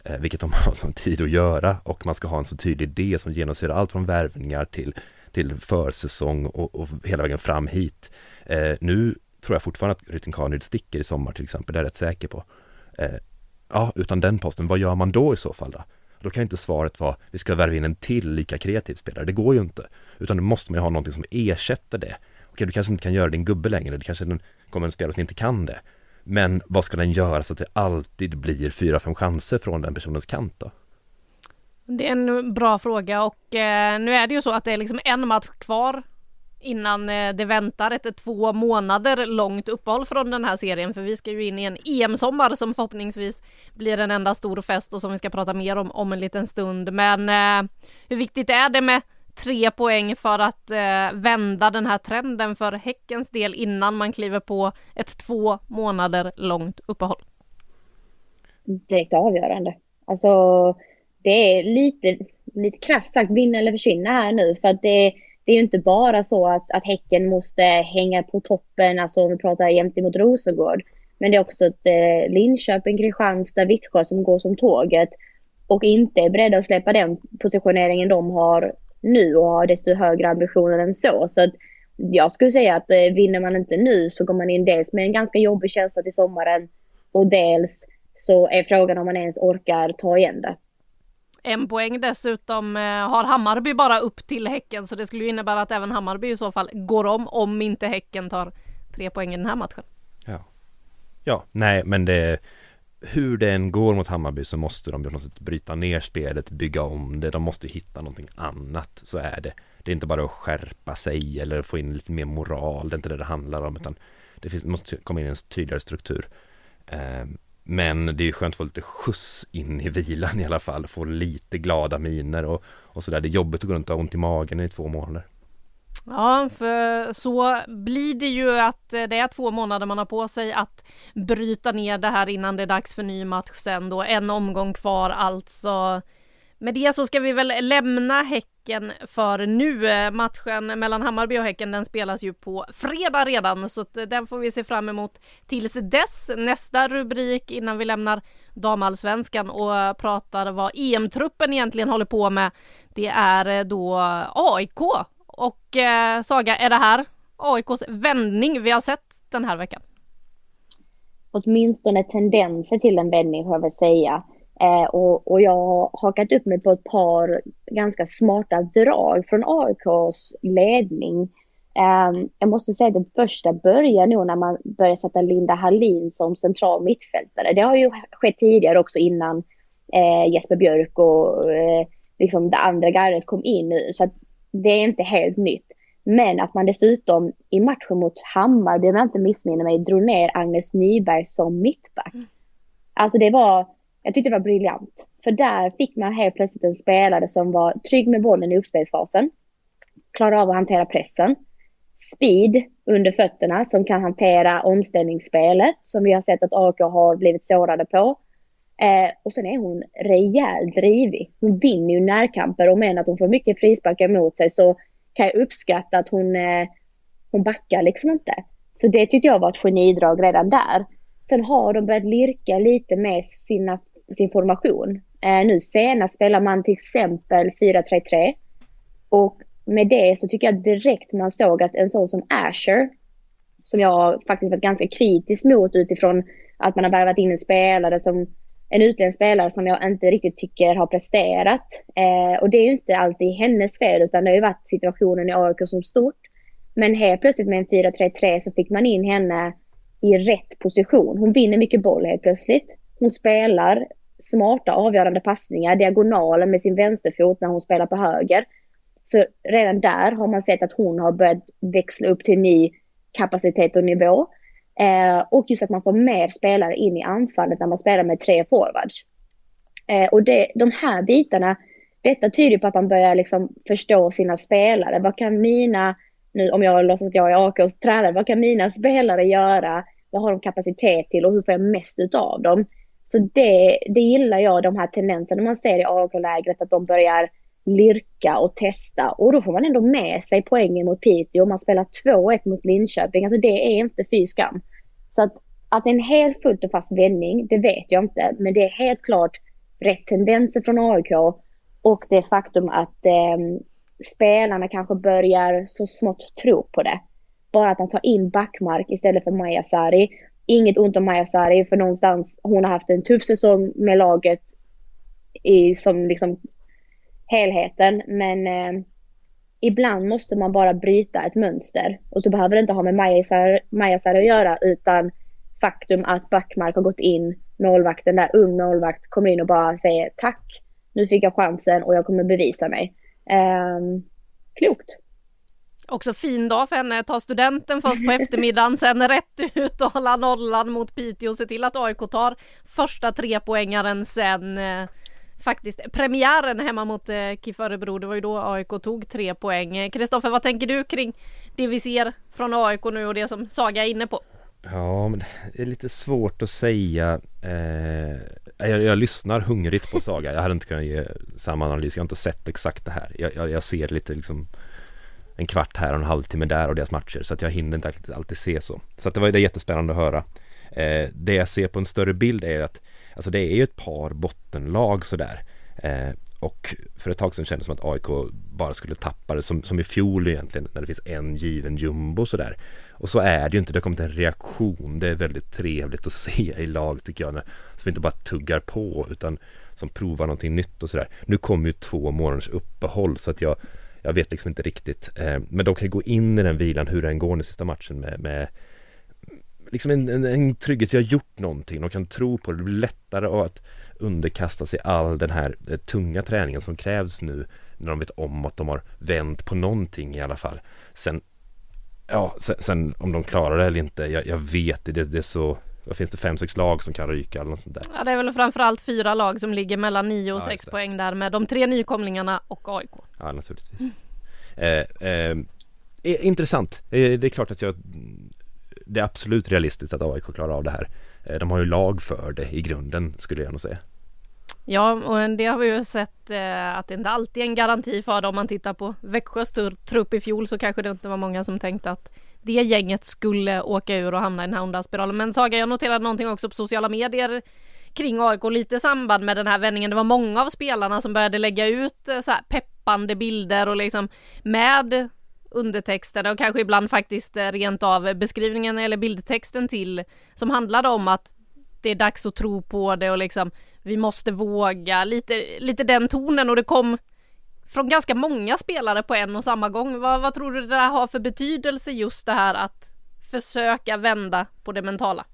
Eh, vilket de har som tid att göra och man ska ha en så tydlig idé som genomsyrar allt från värvningar till, till försäsong och, och hela vägen fram hit. Eh, nu tror jag fortfarande att Rytting Kaneryd sticker i sommar till exempel, det är jag rätt säker på. Eh, ja, utan den posten, vad gör man då i så fall då? Då kan ju inte svaret vara, vi ska värva in en till lika kreativ spelare, det går ju inte. Utan då måste man ju ha någonting som ersätter det. Okej, du kanske inte kan göra din gubbe längre, det kanske kommer en spelare som inte kan det. Men vad ska den göra så att det alltid blir fyra, fem chanser från den personens kant då? Det är en bra fråga och eh, nu är det ju så att det är liksom en match kvar innan eh, det väntar ett eh, två månader långt uppehåll från den här serien för vi ska ju in i en EM-sommar som förhoppningsvis blir en enda stor fest och som vi ska prata mer om om en liten stund. Men eh, hur viktigt är det med tre poäng för att eh, vända den här trenden för Häckens del innan man kliver på ett två månader långt uppehåll? Direkt avgörande. Alltså, det är lite, lite krasst sagt vinna eller försvinna här nu för att det, det är ju inte bara så att, att Häcken måste hänga på toppen, alltså om vi pratar jämt emot Rosengård. Men det är också ett eh, Linköping, Kristianstad, Vittsjö som går som tåget och inte är beredda att släppa den positioneringen de har nu och har desto högre ambitioner än så. Så att jag skulle säga att eh, vinner man inte nu så går man in dels med en ganska jobbig känsla till sommaren och dels så är frågan om man ens orkar ta igen det. En poäng dessutom eh, har Hammarby bara upp till Häcken så det skulle innebära att även Hammarby i så fall går om om inte Häcken tar tre poäng i den här matchen. Ja, ja nej men det hur det än går mot Hammarby så måste de på något sätt bryta ner spelet, bygga om det, de måste hitta någonting annat, så är det. Det är inte bara att skärpa sig eller få in lite mer moral, det är inte det det handlar om, utan det, finns, det måste komma in en tydligare struktur. Ehm, men det är skönt att få lite skjuts in i vilan i alla fall, få lite glada miner och, och sådär. Det är jobbigt att gå runt och ha ont i magen i två månader. Ja, för så blir det ju att eh, det är två månader man har på sig att bryta ner det här innan det är dags för ny match sen då. En omgång kvar alltså. Med det så ska vi väl lämna Häcken för nu. Matchen mellan Hammarby och Häcken den spelas ju på fredag redan så eh, den får vi se fram emot tills dess. Nästa rubrik innan vi lämnar damallsvenskan och pratar vad EM-truppen egentligen håller på med. Det är eh, då AIK och eh, Saga, är det här AIKs vändning vi har sett den här veckan? Åtminstone tendenser till en vändning får jag väl säga. Eh, och, och, jag har hakat upp mig på ett par ganska smarta drag från AIKs ledning. Eh, jag måste säga att det första börjar nog när man börjar sätta Linda Hallin som central mittfältare. Det har ju skett tidigare också innan eh, Jesper Björk och eh, liksom det andra gardet kom in. Så att det är inte helt nytt. Men att man dessutom i matchen mot Hammarby, om jag inte missminner mig, drog ner Agnes Nyberg som mittback. Mm. Alltså det var, jag tyckte det var briljant. För där fick man helt plötsligt en spelare som var trygg med bollen i uppspelsfasen. Klarar av att hantera pressen. Speed under fötterna som kan hantera omställningsspelet som vi har sett att AK har blivit sårade på. Eh, och sen är hon rejält drivig. Hon vinner ju närkamper och men att hon får mycket frisparkar emot sig så kan jag uppskatta att hon, eh, hon backar liksom inte. Så det tyckte jag var ett genidrag redan där. Sen har de börjat lirka lite med sina, sin formation. Eh, nu senast spelar man till exempel 4-3-3. Och med det så tycker jag direkt man såg att en sån som Asher, som jag faktiskt varit ganska kritisk mot utifrån att man har värvat in en spelare som en utländsk spelare som jag inte riktigt tycker har presterat. Eh, och det är ju inte alltid hennes fel utan det har ju varit situationen i AIK som stort. Men helt plötsligt med en 4-3-3 så fick man in henne i rätt position. Hon vinner mycket boll helt plötsligt. Hon spelar smarta avgörande passningar, diagonaler med sin vänsterfot när hon spelar på höger. Så redan där har man sett att hon har börjat växla upp till ny kapacitet och nivå. Eh, och just att man får mer spelare in i anfallet när man spelar med tre forwards. Eh, och det, de här bitarna, detta tyder på att man börjar liksom förstå sina spelare. Vad kan mina, nu om jag låtsas att jag är AKs tränare, vad kan mina spelare göra? Vad har de kapacitet till och hur får jag mest utav dem? Så det, det gillar jag, de här tendenserna man ser i AK-lägret att de börjar lirka och testa. Och då får man ändå med sig poängen mot Piteå. och Man spelar 2-1 mot Linköping. Alltså det är inte fy skam. Så att, att det är en helt fullt och fast vändning, det vet jag inte. Men det är helt klart rätt tendenser från AIK. Och det faktum att eh, spelarna kanske börjar så smått tro på det. Bara att man tar in Backmark istället för Maja Sari. Inget ont om Maja Sari för någonstans hon har haft en tuff säsong med laget i, som liksom helheten. Men eh, ibland måste man bara bryta ett mönster. Och så behöver det inte ha med Majasar att göra utan faktum att Backmark har gått in, målvakten där, ung målvakt, kommer in och bara säger tack, nu fick jag chansen och jag kommer bevisa mig. Eh, klokt. Också fin dag för henne, ta studenten först på eftermiddagen, sen rätt ut och hålla nollan mot Piteå och se till att AIK tar första trepoängaren sen eh, faktiskt premiären hemma mot eh, KIF Örebro. Det var ju då AIK tog tre poäng. Kristoffer, vad tänker du kring det vi ser från AIK nu och det som Saga är inne på? Ja, men det är lite svårt att säga. Eh, jag, jag, lyssnar hungrigt på Saga. Jag hade inte kunnat ge samma analys. Jag har inte sett exakt det här. Jag, jag, jag ser lite liksom en kvart här och en halvtimme där och deras matcher så att jag hinner inte alltid, alltid se så. Så att det var det jättespännande att höra. Eh, det jag ser på en större bild är att Alltså det är ju ett par bottenlag sådär. Eh, och för ett tag sedan kändes det som att AIK bara skulle tappa det som, som i fjol egentligen när det finns en given jumbo sådär. Och så är det ju inte, det har kommit en reaktion. Det är väldigt trevligt att se i lag tycker jag. När, som inte bara tuggar på utan som provar någonting nytt och sådär. Nu kommer ju två månaders uppehåll så att jag, jag vet liksom inte riktigt. Eh, men de kan gå in i den vilan hur den går nu sista matchen med, med liksom en, en, en trygghet, vi har gjort någonting, de kan tro på det, det blir lättare att underkasta sig all den här eh, tunga träningen som krävs nu när de vet om att de har vänt på någonting i alla fall. Sen, ja, sen, sen om de klarar det eller inte, jag, jag vet det, det, det är så vad finns det, fem, sex lag som kan ryka eller något sånt där? Ja det är väl framförallt fyra lag som ligger mellan nio och ja, sex poäng där med de tre nykomlingarna och AIK. Ja naturligtvis. Mm. Eh, eh, Eh, intressant. Eh, det är klart att jag det är absolut realistiskt att AIK klarar av det här. Eh, de har ju lag för det i grunden skulle jag nog säga. Ja, och det har vi ju sett eh, att det inte alltid är en garanti för det. Om man tittar på Växjös trupp i fjol så kanske det inte var många som tänkte att det gänget skulle åka ur och hamna i den här onda spiralen. Men Saga, jag noterade någonting också på sociala medier kring AIK, lite i samband med den här vändningen. Det var många av spelarna som började lägga ut eh, så här peppande bilder och liksom med undertexterna och kanske ibland faktiskt eh, rent av beskrivningen eller bildtexten till som handlade om att det är dags att tro på det och liksom vi måste våga lite, lite den tonen och det kom från ganska många spelare på en och samma gång. Vad, vad tror du det där har för betydelse just det här att försöka vända på det mentala?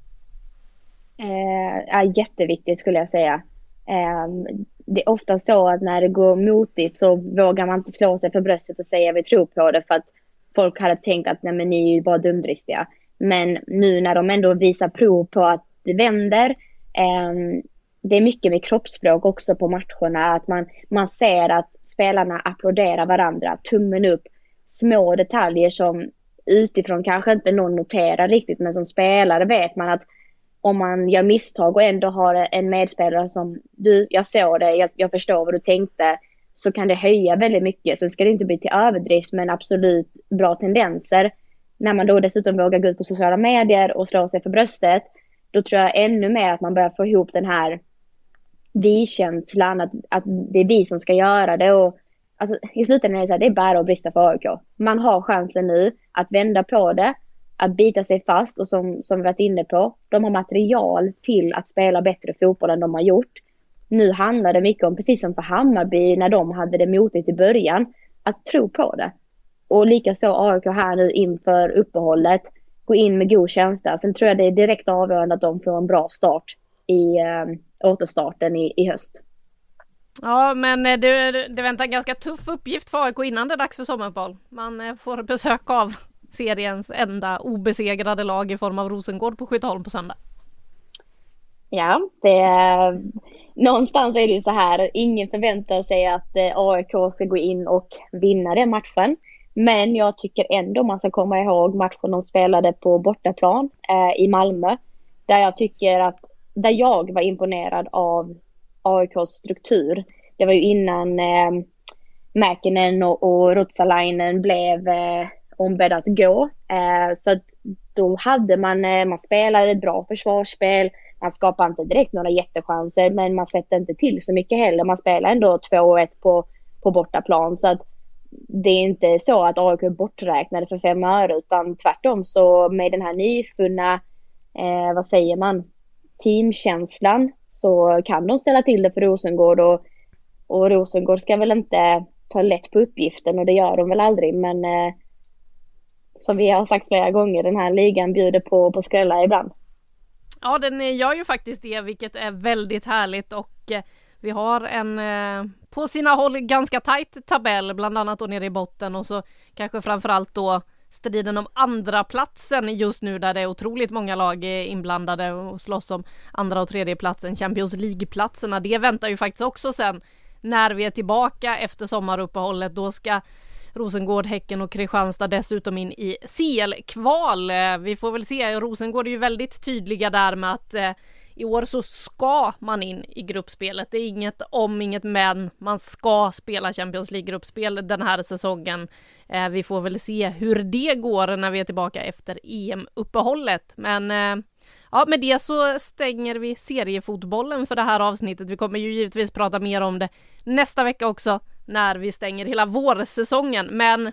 Eh, jätteviktigt skulle jag säga. Eh, det är ofta så att när det går motigt så vågar man inte slå sig för bröstet och säga vi tror på det för att folk hade tänkt att nej men ni är ju bara dumdristiga. Men nu när de ändå visar prov på att det vänder, eh, det är mycket med kroppsspråk också på matcherna, att man, man ser att spelarna applåderar varandra, tummen upp, små detaljer som utifrån kanske inte någon noterar riktigt, men som spelare vet man att om man gör misstag och ändå har en medspelare som du, jag såg det, jag, jag förstår vad du tänkte, så kan det höja väldigt mycket. Sen ska det inte bli till överdrift, men absolut bra tendenser. När man då dessutom vågar gå ut på sociala medier och slå sig för bröstet, då tror jag ännu mer att man börjar få ihop den här vi-känslan, att, att det är vi som ska göra det. Och, alltså, I slutändan är det så här, det är bara att brista för AIK. Man har chansen nu att vända på det, att bita sig fast och som, som vi varit inne på, de har material till att spela bättre fotboll än de har gjort. Nu handlar det mycket om, precis som för Hammarby när de hade det motigt i början, att tro på det. Och likaså AIK här nu inför uppehållet, gå in med god känsla. Sen tror jag det är direkt avgörande att de får en bra start i eh, återstarten i, i höst. Ja, men eh, det, det väntar en ganska tuff uppgift för AIK innan det är dags för sommaruppehåll. Man eh, får besök av seriens enda obesegrade lag i form av Rosengård på Skytteholm på söndag. Ja, det är, någonstans är det ju så här, ingen förväntar sig att eh, AIK ska gå in och vinna den matchen. Men jag tycker ändå man ska komma ihåg matchen de spelade på bortaplan eh, i Malmö. Där jag tycker att där jag var imponerad av AIKs struktur. Det var ju innan eh, Mäkinen och, och Rutsalainen blev eh, ombedda att gå. Eh, så att då hade man, eh, man spelade ett bra försvarsspel. Man skapade inte direkt några jättechanser men man släppte inte till så mycket heller. Man spelade ändå 2-1 på, på bortaplan. Så att det är inte så att AIK är borträknade för fem öre utan tvärtom så med den här nyfunna, eh, vad säger man, teamkänslan så kan de ställa till det för Rosengård och, och Rosengård ska väl inte ta lätt på uppgiften och det gör de väl aldrig men eh, som vi har sagt flera gånger den här ligan bjuder på, på skrällar ibland. Ja den gör ju faktiskt det vilket är väldigt härligt och eh, vi har en eh, på sina håll ganska tajt tabell bland annat då nere i botten och så kanske framförallt då striden om andra platsen just nu där det är otroligt många lag eh, inblandade och slåss om andra och tredje platsen Champions League-platserna. Det väntar ju faktiskt också sen när vi är tillbaka efter sommaruppehållet. Då ska Rosengård, Häcken och Kristianstad dessutom in i CL-kval. Eh, vi får väl se. Rosengård är ju väldigt tydliga där med att eh, i år så ska man in i gruppspelet. Det är inget om, inget men. Man ska spela Champions League-gruppspel den här säsongen. Eh, vi får väl se hur det går när vi är tillbaka efter EM-uppehållet. Men eh, ja, med det så stänger vi seriefotbollen för det här avsnittet. Vi kommer ju givetvis prata mer om det nästa vecka också när vi stänger hela vårsäsongen. Men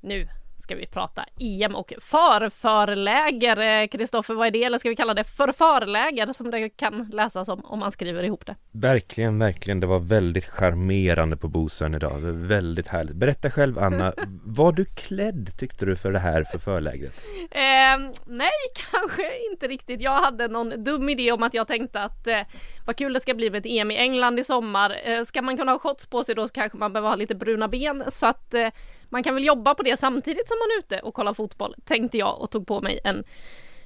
nu ska vi prata EM och förförläger. Kristoffer, vad är det? Eller ska vi kalla det förförläger som det kan läsas om om man skriver ihop det? Verkligen, verkligen. Det var väldigt charmerande på Bosön idag. Väldigt härligt. Berätta själv Anna, var du klädd tyckte du för det här förförlägret? Eh, nej, kanske inte riktigt. Jag hade någon dum idé om att jag tänkte att eh, vad kul det ska bli med ett EM i England i sommar. Eh, ska man kunna ha shots på sig då så kanske man behöver ha lite bruna ben så att eh, man kan väl jobba på det samtidigt som man är ute och kollar fotboll, tänkte jag och tog på mig en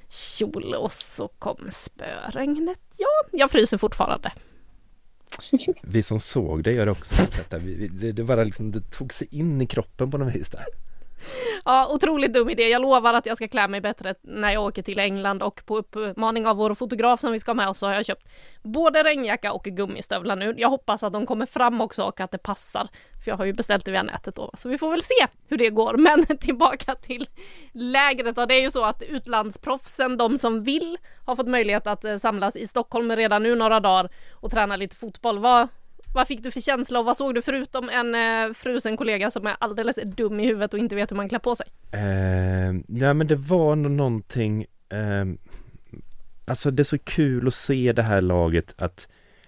kjol och så kom spöregnet. Ja, jag fryser fortfarande. Vi som såg det gör också. Det, det, det bara liksom, det tog sig in i kroppen på något vis där. Ja, otroligt dum idé. Jag lovar att jag ska klä mig bättre när jag åker till England och på uppmaning av vår fotograf som vi ska ha med oss så har jag köpt både regnjacka och gummistövlar nu. Jag hoppas att de kommer fram också och att det passar. För jag har ju beställt det via nätet då, så vi får väl se hur det går. Men tillbaka till lägret. Det är ju så att utlandsproffsen, de som vill, har fått möjlighet att eh, samlas i Stockholm redan nu några dagar och träna lite fotboll. Vad, vad fick du för känsla och vad såg du förutom en eh, frusen kollega som är alldeles dum i huvudet och inte vet hur man klär på sig? Eh, ja men det var nog någonting eh, Alltså det är så kul att se det här laget att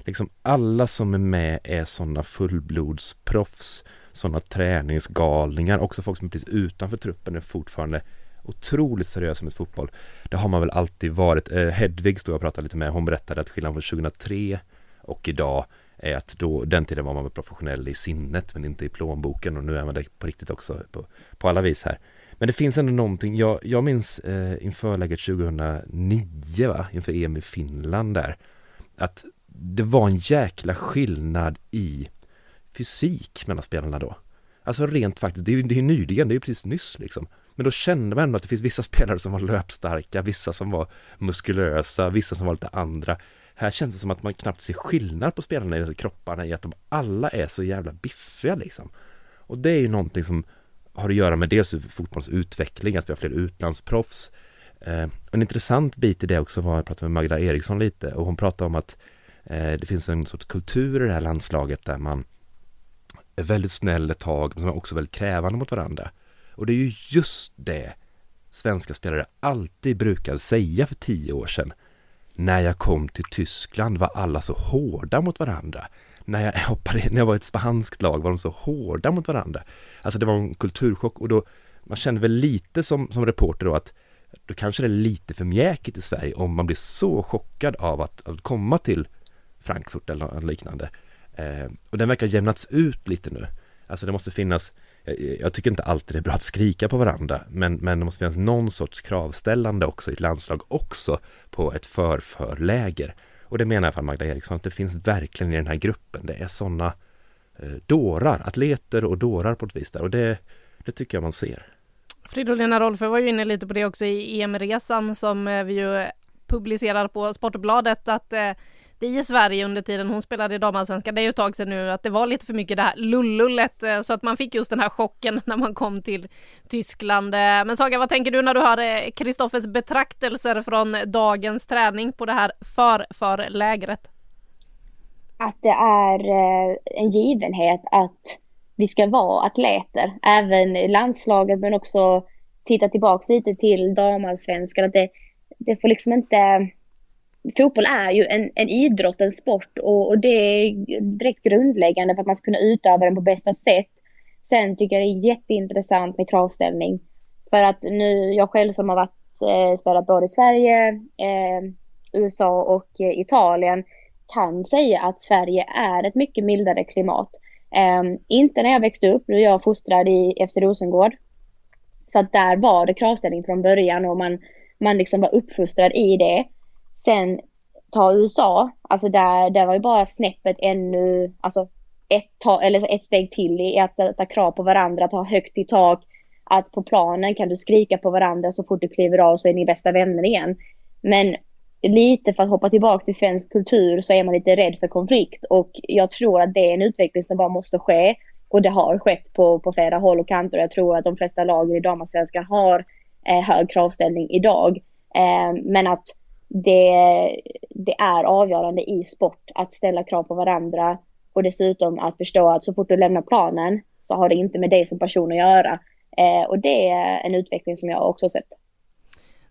liksom alla som är med är sådana fullblodsproffs sådana träningsgalningar, också folk som är precis utanför truppen är fortfarande otroligt seriösa med fotboll. Det har man väl alltid varit. Eh, Hedvig stod jag och pratade lite med, hon berättade att skillnaden från 2003 och idag är att då, den tiden var man väl professionell i sinnet men inte i plånboken och nu är man det på riktigt också på, på alla vis här. Men det finns ändå någonting, jag, jag minns eh, inför läget 2009 va, inför EM i Finland där, att det var en jäkla skillnad i fysik mellan spelarna då. Alltså rent faktiskt, det är ju det är nyligen, det är ju precis nyss liksom. Men då kände man ändå att det finns vissa spelare som var löpstarka, vissa som var muskulösa, vissa som var lite andra. Här känns det som att man knappt ser skillnad på spelarna i kropparna i att de alla är så jävla biffiga liksom. Och det är ju någonting som har att göra med dels fotbollens utveckling, att vi har fler utlandsproffs. Eh, en intressant bit i det också var, jag pratade med Magda Eriksson lite och hon pratade om att Eh, det finns en sorts kultur i det här landslaget där man är väldigt snäll ett tag, men som är också väldigt krävande mot varandra. Och det är ju just det svenska spelare alltid brukade säga för tio år sedan när jag kom till Tyskland var alla så hårda mot varandra. När jag, hoppade, när jag var i ett spanskt lag var de så hårda mot varandra. Alltså det var en kulturchock och då man kände väl lite som, som reporter då att då kanske det är lite för mjäkigt i Sverige om man blir så chockad av att, att komma till Frankfurt eller liknande. Eh, och den verkar jämnats ut lite nu. Alltså det måste finnas jag tycker inte alltid det är bra att skrika på varandra men, men det måste finnas någon sorts kravställande också i ett landslag också på ett för-för-läger. Och det menar i alla fall Magda Eriksson att det finns verkligen i den här gruppen. Det är sådana eh, dårar, atleter och dårar på ett vis där och det, det tycker jag man ser. Fridolina Rolfö var ju inne lite på det också i EM-resan som eh, vi ju publicerar på Sportbladet att eh, i Sverige under tiden hon spelade i damallsvenskan, det är ju ett tag sedan nu, att det var lite för mycket det här lullullet eh, så att man fick just den här chocken när man kom till Tyskland. Eh, men Saga, vad tänker du när du hör eh, Kristoffers betraktelser från dagens träning på det här för-förlägret? Att det är en givenhet att vi ska vara atleter, även i landslaget men också titta tillbaka lite till damallsvenskan. Att det, det får liksom inte fotboll är ju en, en idrott, en sport och, och, det är direkt grundläggande för att man ska kunna utöva den på bästa sätt. Sen tycker jag det är jätteintressant med kravställning. För att nu, jag själv som har varit, eh, spelat både i Sverige, eh, USA och eh, Italien kan säga att Sverige är ett mycket mildare klimat. Eh, inte när jag växte upp, nu är jag fostrad i FC Rosengård. Så att där var det kravställning från början och man, man liksom var uppfostrad i det. Sen ta USA, alltså där, där var ju bara snäppet ännu, alltså ett, ta, eller ett steg till i att sätta krav på varandra, att ha högt i tak, att på planen kan du skrika på varandra så fort du kliver av så är ni bästa vänner igen. Men lite för att hoppa tillbaka till svensk kultur så är man lite rädd för konflikt och jag tror att det är en utveckling som bara måste ske och det har skett på, på flera håll och kanter. och Jag tror att de flesta lagen i damallsvenskan har eh, hög kravställning idag. Eh, men att det, det är avgörande i sport att ställa krav på varandra och dessutom att förstå att så fort du lämnar planen så har det inte med dig som person att göra. Eh, och det är en utveckling som jag också sett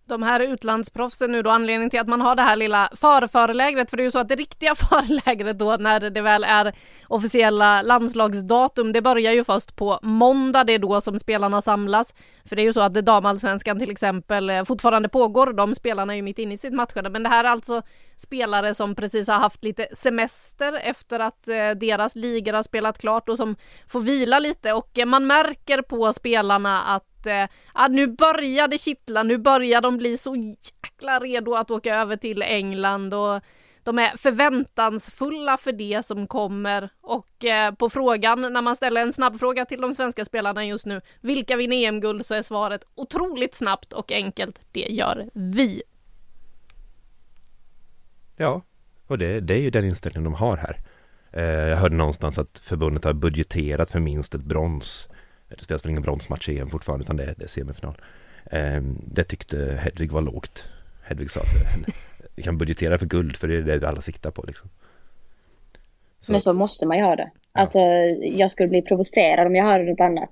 de här utlandsproffsen nu då anledningen till att man har det här lilla förförlägret för det är ju så att det riktiga förlägret då när det väl är officiella landslagsdatum det börjar ju först på måndag det är då som spelarna samlas. För det är ju så att damallsvenskan till exempel eh, fortfarande pågår. De spelarna är ju mitt inne i sitt matchande men det här är alltså spelare som precis har haft lite semester efter att eh, deras ligor har spelat klart och som får vila lite. Och eh, man märker på spelarna att att eh, ah, nu börjar det kittla, nu börjar de bli så jäkla redo att åka över till England och de är förväntansfulla för det som kommer och eh, på frågan när man ställer en snabb fråga till de svenska spelarna just nu, vilka vinner EM-guld så är svaret otroligt snabbt och enkelt, det gör vi. Ja, och det, det är ju den inställningen de har här. Eh, jag hörde någonstans att förbundet har budgeterat för minst ett brons. Det spelas väl ingen bronsmatch i EM fortfarande utan det är, det är semifinal. Eh, det tyckte Hedvig var lågt. Hedvig sa att vi kan budgetera för guld för det är det vi alla siktar på liksom. Så. Men så måste man ju ha det. Ja. Alltså jag skulle bli provocerad om jag hörde något annat.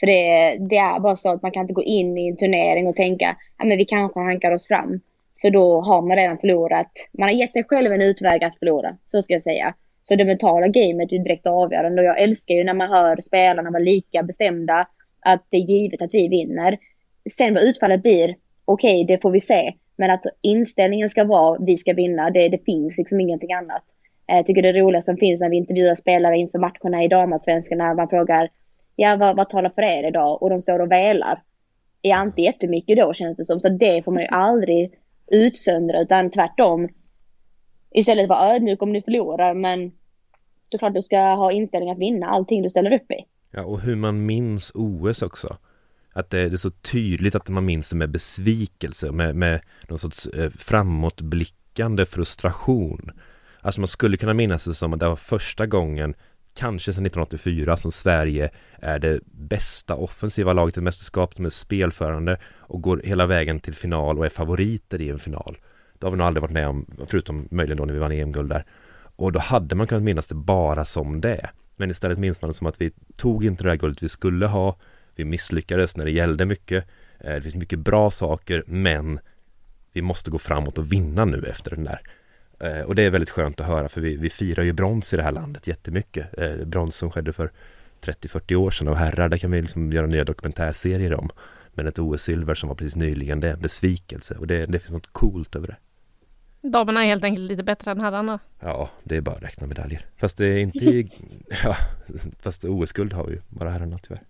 För det, det är bara så att man kan inte gå in i en turnering och tänka ja men vi kanske hankar oss fram. För då har man redan förlorat. Man har gett sig själv en utväg att förlora. Så ska jag säga. Så det mentala gamet är ju direkt avgörande. Och jag älskar ju när man hör spelarna vara lika bestämda. Att det är givet att vi vinner. Sen vad utfallet blir, okej okay, det får vi se. Men att inställningen ska vara vi ska vinna, det, det finns liksom ingenting annat. Jag tycker det roliga som finns när vi intervjuar spelare inför matcherna i damallsvenskan när man frågar ja vad, vad talar för er idag? Och de står och velar. Ja inte jättemycket då känns det som. Så det får man ju aldrig utsöndra utan tvärtom. Istället vara ödmjuk äh, om ni förlorar men det är klart du ska ha inställning att vinna allting du ställer upp i. Ja och hur man minns OS också. Att det, är så tydligt att man minns det med besvikelse, med, med någon sorts eh, framåtblickande frustration. Alltså man skulle kunna minnas det som att det var första gången kanske sedan 1984 som Sverige är det bästa offensiva laget i mästerskapet med spelförande och går hela vägen till final och är favoriter i en final. Det har vi nog aldrig varit med om, förutom möjligen då när vi vann EM-guld där. Och då hade man kunnat minnas det bara som det. Men istället minns man det som att vi tog inte det där guldet vi skulle ha. Vi misslyckades när det gällde mycket. Eh, det finns mycket bra saker, men vi måste gå framåt och vinna nu efter den där eh, och det är väldigt skönt att höra för vi, vi firar ju brons i det här landet jättemycket. Eh, brons som skedde för 30-40 år sedan och herrar, där kan vi liksom göra nya dokumentärserier om. Men ett OS-silver som var precis nyligen, det är en besvikelse och det, det finns något coolt över det. Damerna är helt enkelt lite bättre än herrarna. Ja, det är bara att räkna medaljer. Fast det är inte i, ja, fast OS-guld har vi ju, bara herrarna tyvärr.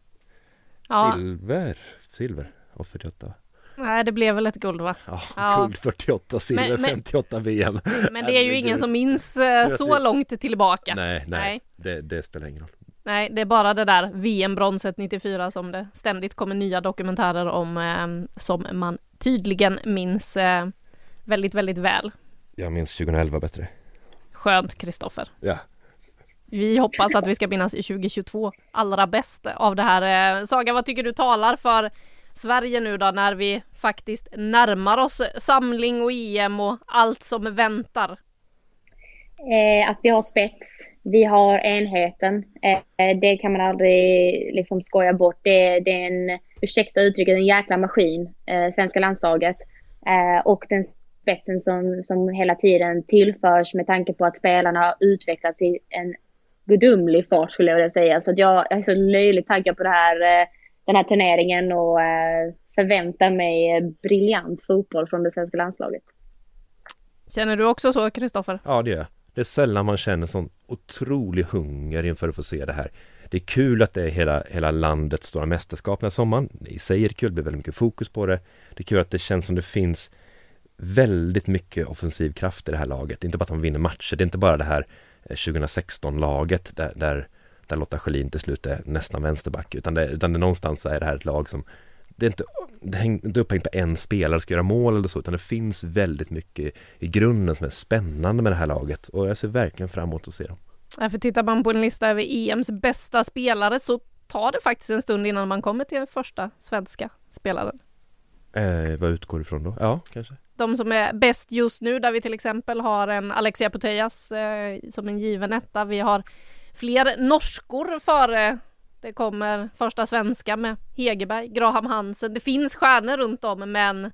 Ja. Silver, silver, 848. Nej, det blev väl ett guld va? Ja, ja. guld 48, silver men, men, 58 VM. Men det är ju ingen som minns eh, så långt tillbaka. Nej, nej, nej. Det, det, spelar ingen roll. Nej, det är bara det där VM-bronset 94 som det ständigt kommer nya dokumentärer om eh, som man tydligen minns eh, väldigt, väldigt väl. Jag minns 2011 bättre. Skönt, Kristoffer. Ja. Vi hoppas att vi ska minnas i 2022 allra bäst av det här. Eh, Saga, vad tycker du talar för Sverige nu då när vi faktiskt närmar oss samling och EM och allt som väntar? Eh, att vi har spets, vi har enheten. Eh, det kan man aldrig liksom skoja bort. Det, det är en, ursäkta uttrycket, en jäkla maskin, eh, svenska landslaget. Eh, och den spetsen som, som hela tiden tillförs med tanke på att spelarna har utvecklats i en gudomlig fart skulle jag vilja säga. Så jag, jag är så löjligt taggad på det här eh, den här turneringen och eh, förväntar mig briljant fotboll från det svenska landslaget. Känner du också så, Kristoffer? Ja, det gör jag. Det är sällan man känner sån otrolig hunger inför att få se det här. Det är kul att det är hela, hela landets stora mästerskap den här sommaren. I sig är det kul, det blir väldigt mycket fokus på det. Det är kul att det känns som det finns väldigt mycket offensiv kraft i det här laget. Inte bara att de vinner matcher, det är inte bara det här 2016-laget eh, där, där där Lotta Schelin till slut är nästan vänsterback utan det, utan det någonstans är det här ett lag som det är inte, det är inte upphängt på en spelare ska göra mål eller så utan det finns väldigt mycket i grunden som är spännande med det här laget och jag ser verkligen fram emot att se dem. Ja, för tittar man på en lista över EMs bästa spelare så tar det faktiskt en stund innan man kommer till första svenska spelaren. Eh, vad utgår du ifrån då? Ja, kanske. De som är bäst just nu där vi till exempel har en Alexia Putellas eh, som en given etta. Vi har fler norskor före det kommer första svenska med Hegerberg, Graham Hansen. Det finns stjärnor runt om men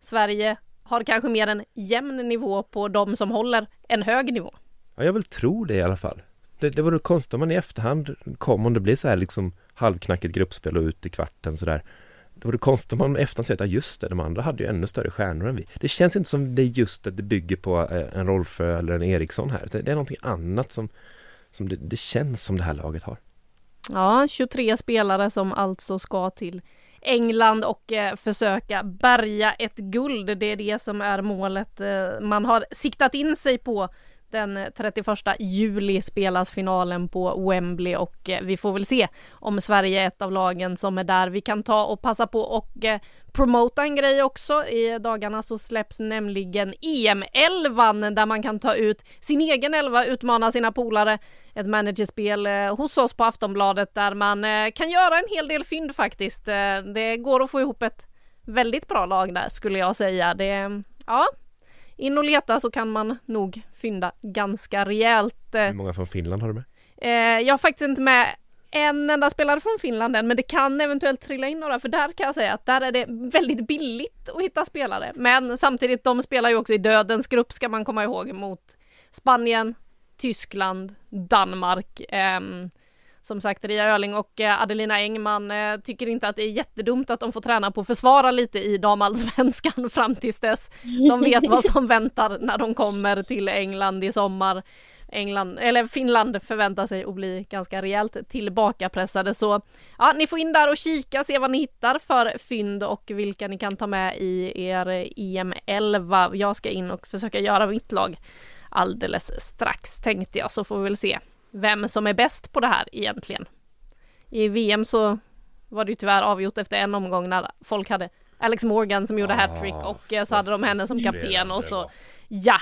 Sverige har kanske mer en jämn nivå på de som håller en hög nivå. Ja, jag vill tro det i alla fall. Det, det vore konstigt om man i efterhand kom om det blir så här liksom halvknackigt gruppspel och ut i kvarten sådär. Det vore konstigt om man efteråt säger att ja, just det, de andra hade ju ännu större stjärnor än vi. Det känns inte som det är just att det bygger på eh, en Rolfö eller en Eriksson här. Det är någonting annat som som det, det känns som det här laget har. Ja, 23 spelare som alltså ska till England och eh, försöka bärga ett guld. Det är det som är målet eh, man har siktat in sig på. Den 31 juli spelas finalen på Wembley och eh, vi får väl se om Sverige är ett av lagen som är där. Vi kan ta och passa på och eh, promota en grej också. I dagarna så släpps nämligen EM-11 där man kan ta ut sin egen elva, utmana sina polare. Ett managerspel eh, hos oss på Aftonbladet där man kan göra en hel del fynd faktiskt. Det går att få ihop ett väldigt bra lag där skulle jag säga. Det, ja, in och leta så kan man nog fynda ganska rejält. Hur många från Finland har du med? Jag har faktiskt inte med en enda spelare från Finland än, men det kan eventuellt trilla in några, för där kan jag säga att där är det väldigt billigt att hitta spelare. Men samtidigt, de spelar ju också i dödens grupp ska man komma ihåg mot Spanien, Tyskland, Danmark. Eh, som sagt, Ria Öling och eh, Adelina Engman eh, tycker inte att det är jättedumt att de får träna på att försvara lite i damallsvenskan fram tills dess. De vet vad som väntar när de kommer till England i sommar. England, eller Finland förväntar sig att bli ganska rejält tillbakapressade så ja, ni får in där och kika, se vad ni hittar för fynd och vilka ni kan ta med i er eh, EM 11. Jag ska in och försöka göra mitt lag alldeles strax tänkte jag så får vi väl se vem som är bäst på det här egentligen. I VM så var det ju tyvärr avgjort efter en omgång när folk hade Alex Morgan som gjorde ah, hattrick och eh, så hade de henne som kapten och så ja,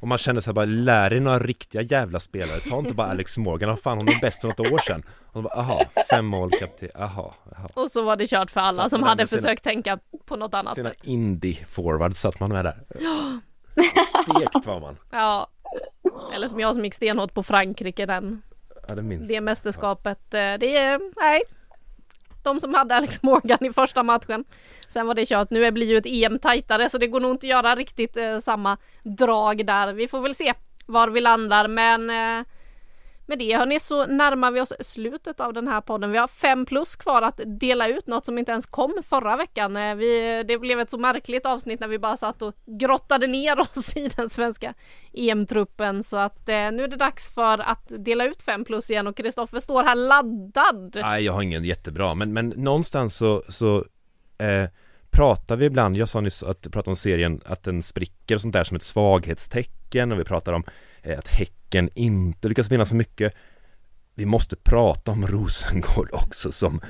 och man känner sig bara, lär dig några riktiga jävla spelare, ta inte bara Alex Morgan, vad fan hon är bäst för något år sedan. Och bara, aha, fem mål kapten, aha, aha. Och så var det kört för alla som hade försökt tänka på något annat sina sätt. Sina indie-forwards satt man med där. Ja. Stekt var man. Ja. Eller som jag som gick stenhårt på Frankrike den. Ja, det, minns. det mästerskapet. Eh, det är, nej, de som hade Alex Morgan i första matchen. Sen var det kört. Nu blir ju ett EM tajtare så det går nog inte att göra riktigt eh, samma drag där. Vi får väl se var vi landar men eh, med det hörni så närmar vi oss slutet av den här podden. Vi har fem plus kvar att dela ut, något som inte ens kom förra veckan. Eh, vi, det blev ett så märkligt avsnitt när vi bara satt och grottade ner oss i den svenska EM-truppen så att eh, nu är det dags för att dela ut fem plus igen och Kristoffer står här laddad. Nej, jag har ingen jättebra, men, men någonstans så, så eh, pratar vi ibland, jag sa nyss att prata om serien, att den spricker och sånt där som ett svaghetstecken och vi pratar om att Häcken inte lyckas vinna så mycket. Vi måste prata om Rosengård också som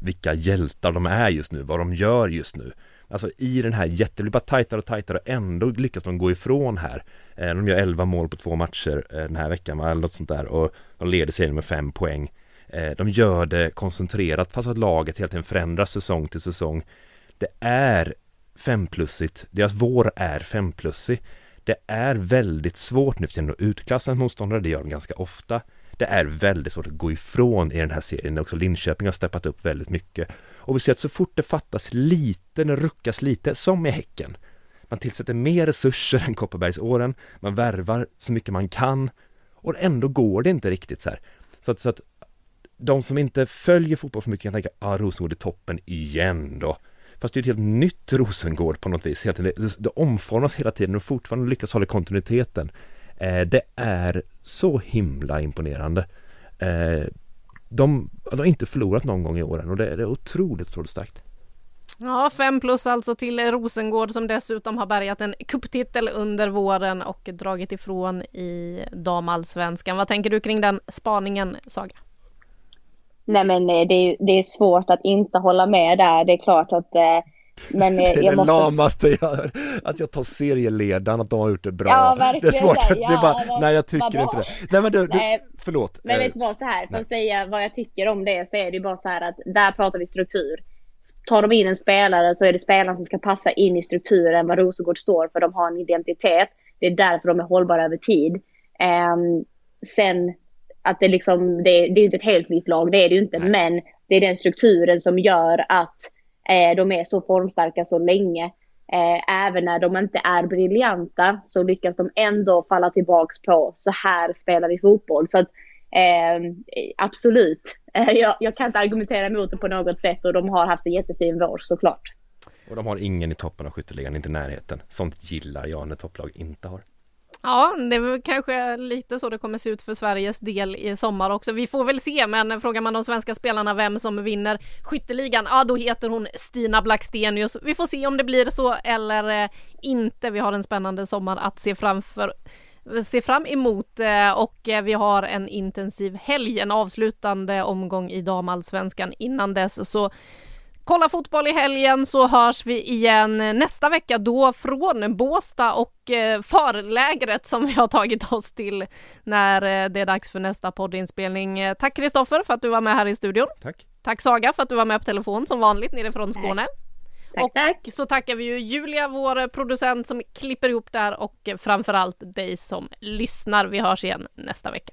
vilka hjältar de är just nu, vad de gör just nu. Alltså i den här jätte, det blir bara tajtare och tajtare och ändå lyckas de gå ifrån här. Eh, de gör 11 mål på två matcher eh, den här veckan, eller något sånt där och de leder serien med fem poäng. Eh, de gör det koncentrerat fast att laget hela tiden förändras säsong till säsong. Det är femplussigt, deras vår är femplussig. Det är väldigt svårt nu för tiden att utklassa en motståndare, det gör de ganska ofta. Det är väldigt svårt att gå ifrån i den här serien, också Linköping har steppat upp väldigt mycket. Och vi ser att så fort det fattas lite, när det ruckas lite, som i Häcken, man tillsätter mer resurser än Kopparbergsåren, man värvar så mycket man kan och ändå går det inte riktigt så här. Så att, så att de som inte följer fotboll för mycket kan tänka, ah Rosengård är toppen igen då. Fast det är ett helt nytt Rosengård på något vis. Det, det, det omformas hela tiden och fortfarande lyckas hålla kontinuiteten. Eh, det är så himla imponerande. Eh, de, de har inte förlorat någon gång i åren och det, det är otroligt, otroligt starkt. Ja, fem plus alltså till Rosengård som dessutom har bärgat en kupptitel under våren och dragit ifrån i damallsvenskan. Vad tänker du kring den spaningen, Saga? Nej men eh, det är, det är svårt att inte hålla med där. Det är klart att eh, men det är det måste... lamaste jag hör, att jag tar serieledaren, att de har gjort det bra. Ja, verkligen det är svårt, det, ja, det är bara, nej jag tycker inte det. Nej men du, nej. du förlåt. Men vet du vad, så här, för att säga vad jag tycker om det så är det ju bara så här att där pratar vi struktur. Tar de in en spelare så är det spelaren som ska passa in i strukturen vad Rosengård står för. De har en identitet. Det är därför de är hållbara över tid. Um, sen att det liksom, det, det är ju inte ett helt nytt lag, det är det ju inte, Nej. men det är den strukturen som gör att eh, de är så formstarka så länge. Eh, även när de inte är briljanta så lyckas de ändå falla tillbaks på så här spelar vi fotboll. Så att eh, absolut, eh, jag, jag, kan inte argumentera emot det på något sätt och de har haft en jättefin vår såklart. Och de har ingen i toppen av skytteligan, inte i närheten. Sånt gillar jag när topplag inte har. Ja, det är väl kanske lite så det kommer se ut för Sveriges del i sommar också. Vi får väl se, men frågar man de svenska spelarna vem som vinner skytteligan, ja då heter hon Stina Blackstenius. Vi får se om det blir så eller eh, inte. Vi har en spännande sommar att se framför se fram emot eh, och eh, vi har en intensiv helg, en avslutande omgång i damallsvenskan innan dess. Så kolla fotboll i helgen så hörs vi igen nästa vecka då från Båsta och eh, förlägret som vi har tagit oss till när det är dags för nästa poddinspelning. Tack Kristoffer för att du var med här i studion. Tack. Tack Saga för att du var med på telefon som vanligt nere från Skåne. Tack, och tack. så tackar vi ju Julia, vår producent som klipper ihop det här och framförallt dig som lyssnar. Vi hörs igen nästa vecka.